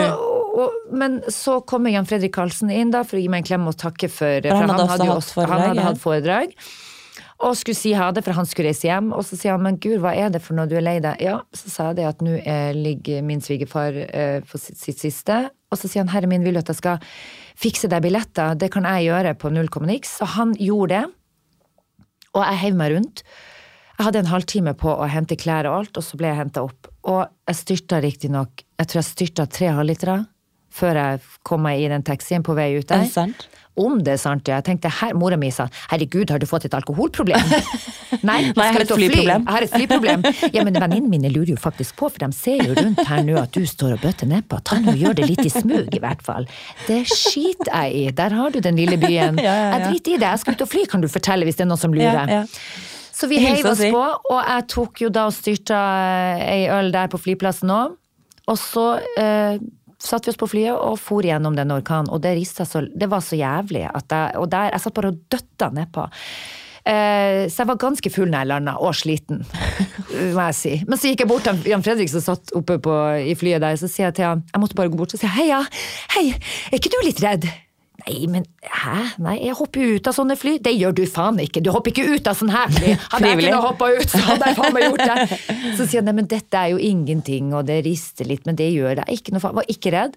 Men så kommer Jan Fredrik Karlsen inn da for å gi meg en klem og takke for For han hadde også hatt foredrag, Han hadde hatt foredrag. Og skulle si ha det, for han skulle reise hjem. Og så sier han men gud, hva er det for noe du er lei deg? Ja, så sa jeg det at nå eh, ligger min svigerfar eh, på sitt, sitt siste. Og så sier han herre min, vil du at jeg skal fikse deg billetter? Det kan jeg gjøre på null komma niks. Så han gjorde det. Og jeg heiv meg rundt. Jeg hadde en halvtime på å hente klær og alt, og så ble jeg henta opp. Og jeg styrta riktignok Jeg tror jeg styrta tre halvlitere før jeg kom meg i den taxien på vei ut Er det sant? Om det er sant, ja. Jeg tenkte, her, Mora mi sa 'herregud, har du fått et alkoholproblem?' *laughs* Nei, Nei, jeg har et ut fly. flyproblem. Jeg har et flyproblem. Ja, men venninnene mine lurer jo faktisk på, for de ser jo rundt her nå at du står og bøtter nedpå. Ta nå gjør det litt i smug, i hvert fall. Det skiter jeg i. Der har du den lille byen. Ja, ja. Jeg driter i det. Jeg skal ut og fly, kan du fortelle hvis det er noen som lurer. Så vi heiv oss på, og jeg tok jo da og styrta ei øl der på flyplassen òg. Og så eh, satte vi oss på flyet og for gjennom den orkanen, og det så Det var så jævlig at jeg Og der Jeg satt bare og døtta nedpå. Eh, så jeg var ganske full når jeg landa, og sliten, *laughs* må jeg si. Men så gikk jeg bort til Jan Fredrik som satt oppe på, i flyet der, så sier jeg til han Jeg måtte bare gå bort og si heia, hei, er ikke du litt redd? Nei, men hæ? Nei, jeg hopper jo ut av sånne fly. Det gjør du faen ikke. Du hopper ikke ut av sånn her fly. *laughs* Hadde jeg kunnet hoppe ut, så hadde jeg faen meg gjort det. *laughs* Så sier han nei, men dette er jo ingenting, og det rister litt, men det gjør det. Ikke noe faen. Var ikke redd.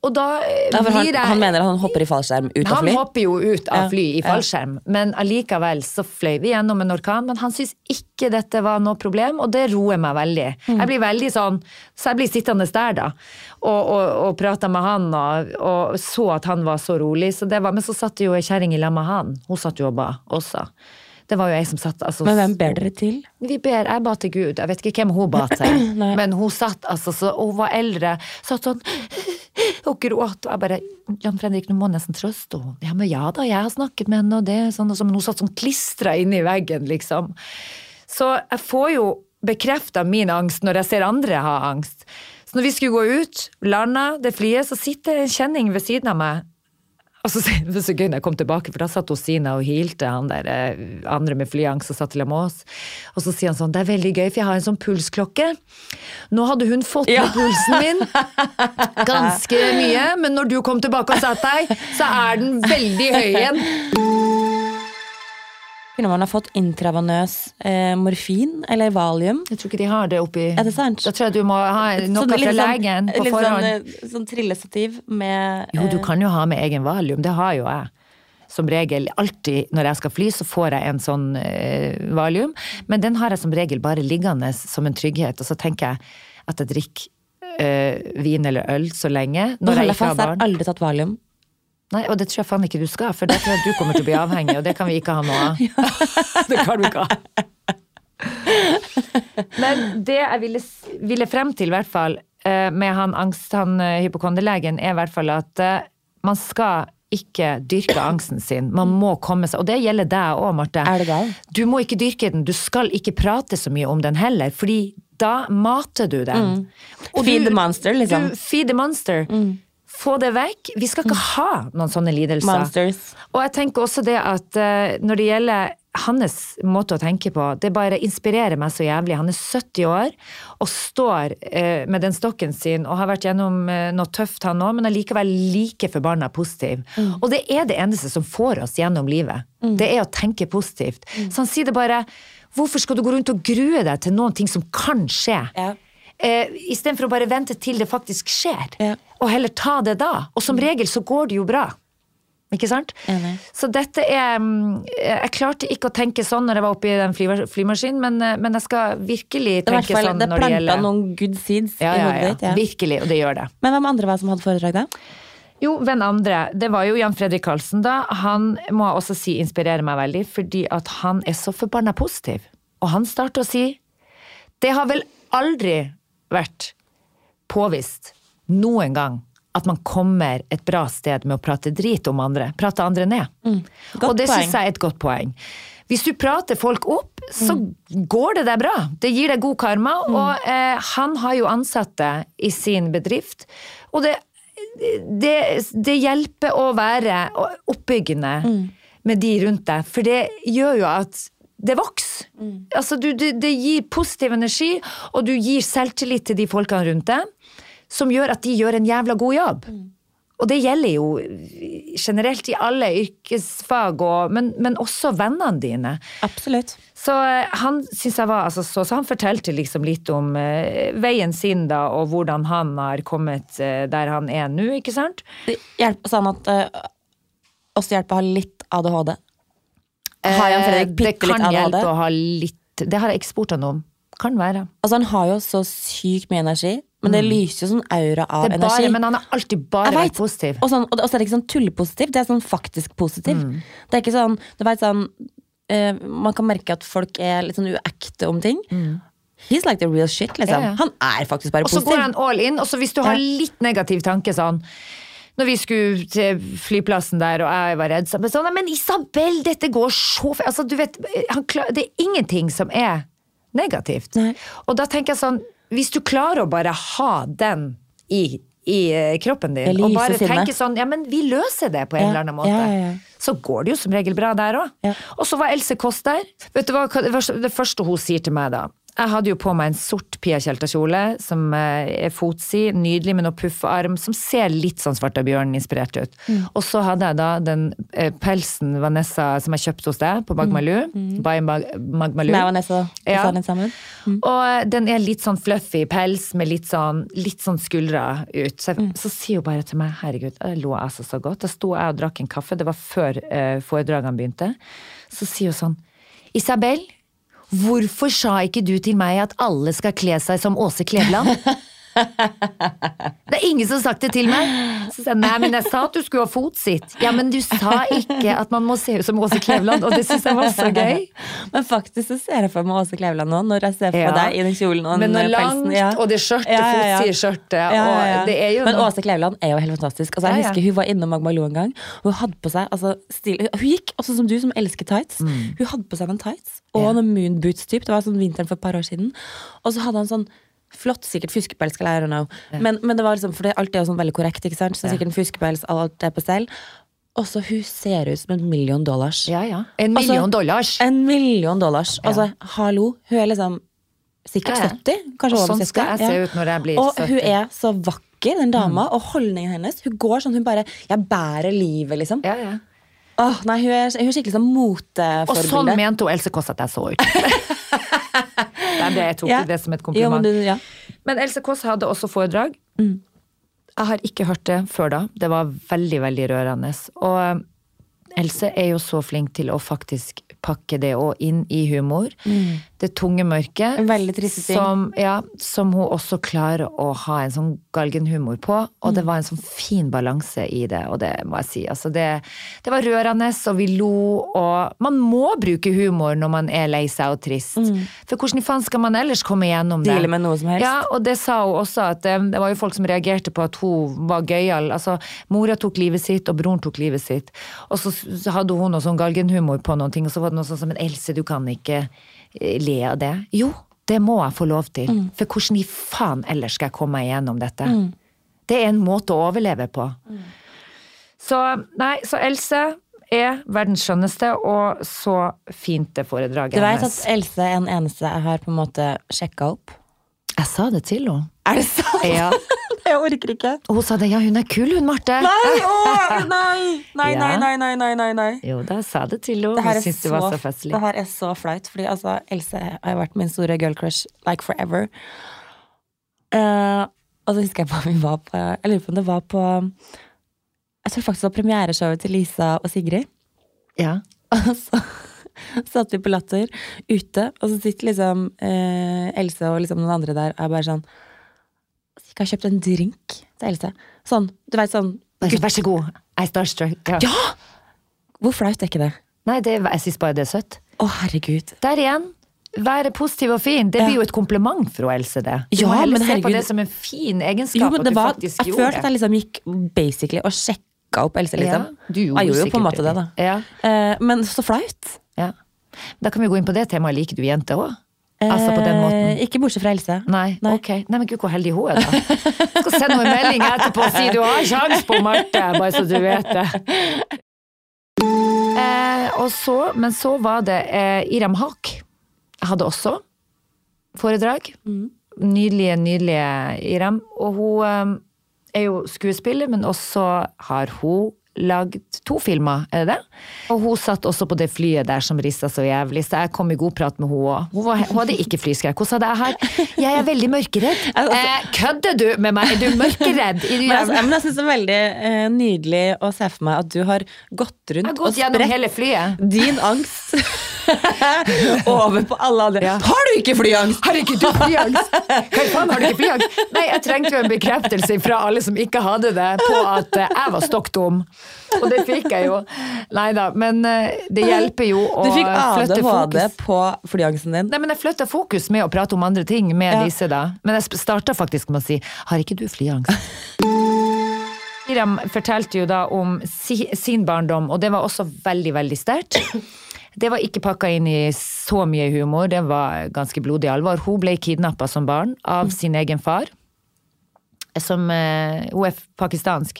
Og da eh, Ja, han, blir jeg han mener at han hopper i fallskjerm ut av han hopper jo ut av fly i fallskjerm, men allikevel så fløy vi gjennom en orkan. Men han syns ikke dette var noe problem, og det roer meg veldig. Mm. Jeg blir veldig sånn, Så jeg blir sittende der, da, og, og, og prata med han, og, og så at han var så rolig. Så det var, men så satt jo ei kjerring i lag med han. Hun satt jo og ba også. Det var jo jeg som satt altså, Men hvem ber dere til? vi ber, Jeg ba til Gud. Jeg vet ikke hvem hun ba *clears throat* til. Men hun satt altså så, hun var eldre. Satt sånn *clears throat* og gråt. Og jeg bare Jan Fredrik, nå må nesten trøste henne. Ja, men ja da, jeg har snakket med henne, og det sånn og sånn. Men hun satt sånn klistra inni veggen, liksom. Så jeg får jo bekrefta min angst når jeg ser andre ha angst. Så når vi skulle gå ut, landa det flyet, så sitter en kjenning ved siden av meg. Og så sier hun så gøy når jeg kom tilbake, for da satt Sina og hilte han der eh, andre med flyangst og satt til med oss. Og så sier han sånn, det er veldig gøy, for jeg har en sånn pulsklokke. Nå hadde hun fått Ja. med pulsen min *laughs* ganske mye, men når du kom tilbake og satt deg, så er den veldig høy igjen. Kunne man ha fått intravenøs eh, morfin eller valium? Jeg tror ikke de har det oppi Er det sant? Da tror jeg du må ha noe Sånn fra sånn- legen på litt forhånd. Sånn, eh, sånn trillestativ med Jo, du eh, kan jo ha med egen valium, det har jo jeg. Som regel, alltid når jeg skal fly, så får jeg en sånn eh, valium. Men den har jeg som regel bare liggende som en trygghet, og så tenker jeg at jeg drikker eh, vin eller øl så lenge. Nå Når jeg ikke har barn. jeg har aldri tatt valium. Nei, og det tror jeg faen ikke du skal, for det tror jeg du kommer til å bli avhengig, og det kan vi ikke ha noe av. *laughs* det kan du ikke ha. Men det jeg ville, ville frem til, i hvert fall, eh, med han angst, han hypokondelegen, er i hvert fall at eh, man skal ikke dyrke angsten sin. Man må komme seg Og det gjelder deg òg, Marte. Er det deg? Du må ikke dyrke den. Du skal ikke prate så mye om den heller, fordi da mater du den. Mm. Feed du- the monster, liksom. Mm. Du, feed the monster. Få det vekk. Vi skal ikke ha noen sånne lidelser. Monsters. Og jeg tenker også det at eh, når det gjelder hans måte å tenke på, det bare inspirerer meg så jævlig. Han er 70 år og står eh, med den stokken sin og har vært gjennom eh, noe tøft, han òg, men er likevel like forbanna positiv. Og det er det eneste som får oss gjennom livet. Det er å tenke positivt. Så han sier det bare Hvorfor skal du gå rundt og grue deg til noen ting som kan skje? Ja. Eh, Istedenfor å bare vente til det faktisk skjer, Ja. og heller ta det da. Og som regel så går det jo bra. Ikke sant? Enig. Så dette er mm, Jeg klarte ikke å tenke sånn når jeg var oppe i den fly, flymaskinen, men, eh, men jeg skal virkelig tenke fall, sånn det når det planta noen good seeds ja, i ja, hodet ditt. Ja. Virkelig, og det gjør det. Men hvem andre var det som hadde foredrag, da? Jo, hvem andre? Det var jo Jan Fredrik Karlsen, da. Han må jeg også si inspirerer meg veldig, fordi at han er så forbanna positiv. Og han starter å si Det har vel aldri vært påvist noen gang at man kommer et bra sted med å prate drit om andre. Prate andre ned. Mm. og det syns jeg er et godt poeng. Hvis du prater folk opp, så går det deg bra. Det gir deg god karma. Og eh, han har jo ansatte i sin bedrift. Og det, det, det hjelper å være oppbyggende med de rundt deg, for det gjør jo at det vokser. Altså, du, det, det gir positiv energi, og du gir selvtillit til de folkene rundt deg, som gjør at de gjør en jævla god jobb. Og det gjelder jo generelt i alle yrkesfag, og, men, men også vennene dine. Absolutt. Så eh, han synes jeg var altså, så, så han fortalte liksom litt om uh, veien sin da, og hvordan han har kommet uh, der han er nå, ikke sant? Det hjelper sånn at uh, også hjelper å ha litt ADHD. Har Jan Fredrik bitte det ADHD? Det kan hjelpe å ha litt Det har jeg ikke spurt han om. Kan være. Altså Han har jo så sykt mye energi, men det lyser jo sånn aura av Mm. Er energi. men han har alltid bare vært positiv. Og, sånn, og så er det ikke sånn tullepositiv, det er sånn faktisk positiv. Mm. Det er ikke sånn, du vet sånn uh, Man kan merke at folk er litt sånn uekte om ting. He's like the real shit, liksom. Mm. Ja, ja. Han er faktisk bare positiv. Og så går han all in, og så hvis du har litt negativ tanke sånn når vi skulle til flyplassen der, og jeg var redd, så bare sånn, «Nei, men Isabel, dette går så fint! altså, du vet, han klar, Det er ingenting som er negativt. Nei. Og da tenker jeg sånn, hvis du klarer å bare ha den i, i eh, kroppen din, og bare tenke sånn Ja, men vi løser det på en Ja, eller annen måte. ja, ja. Så går det jo som regel bra der òg. Og så var Else Kåss der. Vet du hva det første hun sier til meg da? Jeg hadde jo på meg en sort Pia Tjelta-kjole som eh, er fotsid, nydelig med noe puffarm, som ser litt sånn Svartabjørn-inspirert ut. Mm. Og så hadde jeg da den eh, pelsen Vanessa som jeg kjøpte hos deg på Magmalu. By Mag Magmalu. Mm. Med Vanessa vi Ja. Saren sammen. Og eh, den er litt sånn fluffy pels med litt sånn, litt sånn skuldra ut. Så, Mm. jeg, så sier hun bare til meg, herregud, jeg lå altså så godt. Da sto jeg og drakk en kaffe, det var før eh, foredragene begynte. Så sier hun sånn, Isabel, hvorfor sa ikke du til meg at alle skal kle seg som Åse Kleveland? *laughs* Det er ingen som har sagt det til meg. Så sa jeg, nei, men jeg sa at du skulle ha fotsitt. Ja, men du sa ikke at man må se ut som Åse Kleveland, og det syns jeg var så gøy. Men faktisk så ser jeg for meg Åse Kleveland nå, når jeg ser for Ja. deg i den kjolen og Men den pelsen. langt, og det skjørtet, Ja, ja, ja. fotside skjørtet, Ja, ja, ja. er jo Men Åse Kleveland er jo helt fantastisk. Altså, jeg Ja, ja. husker Hun var innom Magmalou en gang. og Hun hadde på seg altså, stil, Hun gikk også som du, som elsker tights. Hun hadde på seg noen tights og Mm. Ja. noen moonboots-typ. Det var sånn vinteren for et par år siden. Og så hadde han sånn Flott, sikkert fuskepels, I don't know. Men, men det var liksom, for det alt er jo sånn veldig korrekt, ikke sant? Så Ja. sikkert en fuskepels, alt er på stell. Og så hun ser ut som en million dollars. Ja, ja. En Altså, million dollars. En million dollars. Altså, hallo, hun er liksom sikkert Ja, ja. 70. Kanskje over sånn 70. skal jeg se ut når jeg blir og hun er så vakker, den dama, og holdningen hennes. Hun går sånn, hun bare Jeg bærer livet, liksom. Ja, ja. Åh, nei, hun er, hun er skikkelig sånn Og sånn mente hun Else Kåss at jeg så ut. *laughs* Nei, det, tok Ja. det som et men kompliment. du, ja. Men Else Kåss hadde også foredrag. Mm. Jeg har ikke hørt det før da. Det var veldig, veldig rørende. Og Else er jo så flink til å faktisk pakke det òg inn i humor. Mm. Det tunge mørket. En veldig triste ting. Som, ja, som hun også klarer å ha en sånn galgenhumor på. Og Mm. det var en sånn fin balanse i det, og det må jeg si. Altså det, det var rørende, og vi lo, og man må bruke humor når man er lei seg og trist. For hvordan i faen skal man ellers komme igjennom det? Mm. Deale med noe som helst. Ja, og det sa hun også, at eh, det var jo folk som reagerte på at hun var gøyal. Altså, mora tok livet sitt, og broren tok livet sitt. Og så hadde hun noe sånn galgenhumor på noen ting, og så var det noe sånn som Men Else, du kan ikke eh, le av det. Jo, det må jeg få lov til. Mm. For hvordan i faen ellers skal jeg komme meg gjennom dette? Det er en måte å overleve på. Mm. Så nei, så Else er verdens skjønneste, og så fint det foredraget Du vet hennes. at Else er en eneste jeg har på en måte sjekka opp? Jeg sa det til henne. Er det sant? Ja. *laughs* Jeg orker ikke. Hun sa det, ja, hun er kul, hun Marte. Nei, å, nei, nei, *laughs* nei, nei, nei, nei, nei, nei. Jo, da sa det til henne. Hun syntes det var så festlig. det her er så flaut, fordi altså, Else har vært min store girl crush like forever. Uh, og så husker jeg på vi var på Jeg lurer på om det var på Jeg tror faktisk det var premiereshowet til Lisa og Sigrid. Ja. *laughs* Og så satt vi på Latter ute, og så sitter liksom eh, Else og liksom noen andre der og er bare sånn Ikke har kjøpt en drink til Else. Sånn, du vet sånn Vær så- så god, jeg er starstruck. Ja. Ja! Hvor flaut er ikke det? Nei, det, jeg syns bare det er søtt. Å, herregud. Der igjen. Være positiv og fin. Det Ja. blir jo et kompliment fra Else, det. Du Ja, må heller men se på det som en fin egenskap Jo, men det var, faktisk jeg gjorde følte at jeg liksom gikk basically og sjekka opp Else, liksom. Ja, du gjorde jeg gjorde jo på en måte det, da. Ja. Eh, men så flaut. Ja. Da kan vi gå inn på det temaet. Liker du jenter òg? Altså på den måten? Eh, ikke bortsett fra Else. Nei, Nei. ok. Nei, men gud, hvor heldig hun er, da. Skal sende henne en melding etterpå og si du har sjans på Marte, bare så du vet det. Eh, så, men så var det eh, Iram Haq. hadde også foredrag. Nydelige, nydelige Iram. Og hun eh, er jo skuespiller, men også har hun lagd to filmer, er det det? Og hun satt også på det flyet der som rista så jævlig, så jeg kom i god prat med henne òg. Hun, hun hadde ikke flyskrekk. Hun sa det jeg. Jeg er veldig mørkeredd. *laughs* Eh, kødder du med meg? Er du mørkeredd? I Men, altså, men jeg synes det er veldig eh, nydelig å se for meg at du har gått rundt har gått og spredt din angst *laughs* over på alle andre. Ja. Har du ikke flyangst? Har ikke du flyangst? Hva faen, har du ikke flyangst? Nei, jeg trengte jo en bekreftelse fra alle som ikke hadde det, på at eh, jeg var stokk dum. Og det fikk jeg jo. Nei da, men eh, det hjelper jo å Du fikk ADHD fokus. på flyangsten din. Nei, men jeg flytta fokus med å prate om andre ting med Ja. disse, da. Men jeg starta faktisk med å si har ikke du flyangst? *laughs* Miriam fortalte jo da om si, sin barndom, og det var også veldig, veldig sterkt. Det var ikke pakka inn i så mye humor, det var ganske blodig alvor. Hun ble kidnappa som barn av sin egen far, som eh, Hun er pakistansk.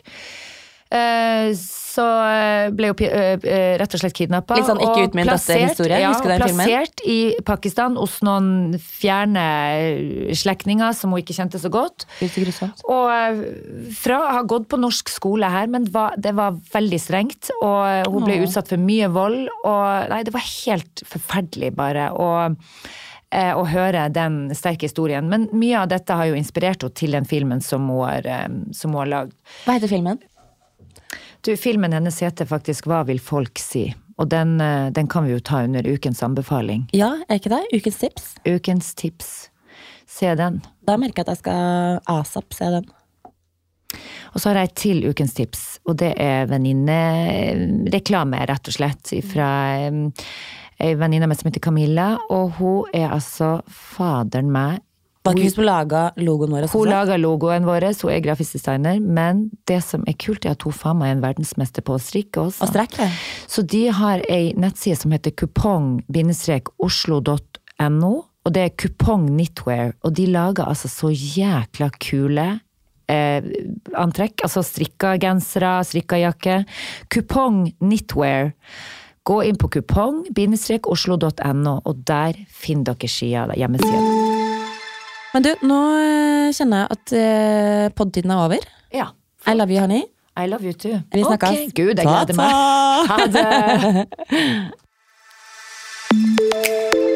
Eh, så eh, ble pi- eh, rett og slett kidnappa. Litt sånn ikke ut min datter-historie, Ja, husker du den filmen? plassert i Pakistan hos noen fjerne slektninger som hun ikke kjente så godt. Og fra å ha gått på norsk skole her, men var, det var veldig strengt. Og hun ble utsatt for mye vold. Og nei, det var helt forferdelig, bare. Og, å høre den sterke historien. Men mye av dette har jo inspirert henne til den filmen som hun har, som hun har lagd. Hva heter filmen? Du, filmen hennes heter faktisk Hva vil folk si? Og den, eh, den kan vi jo ta under ukens anbefaling. Ja, er ikke det? Ukens tips? Ukens tips. Se den. Da merker jeg at jeg skal asap se den. Og så har jeg et til ukens tips, og det er venninnereklame, rett og slett, fra ei venninne mi som heter Camilla, og hun er altså faderen meg Var ikke hun som laga logoen vår? Hun lager logoen vår, hun er grafisk designer, men det som er kult, er at hun faen meg er en verdensmester på å strikke også. Og strekke? Så de har ei nettside som heter kupong-oslo.no, og det er Kupong Knitwear, og de lager altså så jækla kule eh, antrekk, altså strikka gensere, strikka jakke. Kupong Knitwear. Gå inn på kupong-oslo.no, og der finner dere skia, hjemmesida. Men du, nå eh, kjenner jeg at uh, podtiden er over. Ja. I love you, honey. I love you too. Vi snakkes. Ok, Gud, jeg gleder meg. Ha det! *laughs*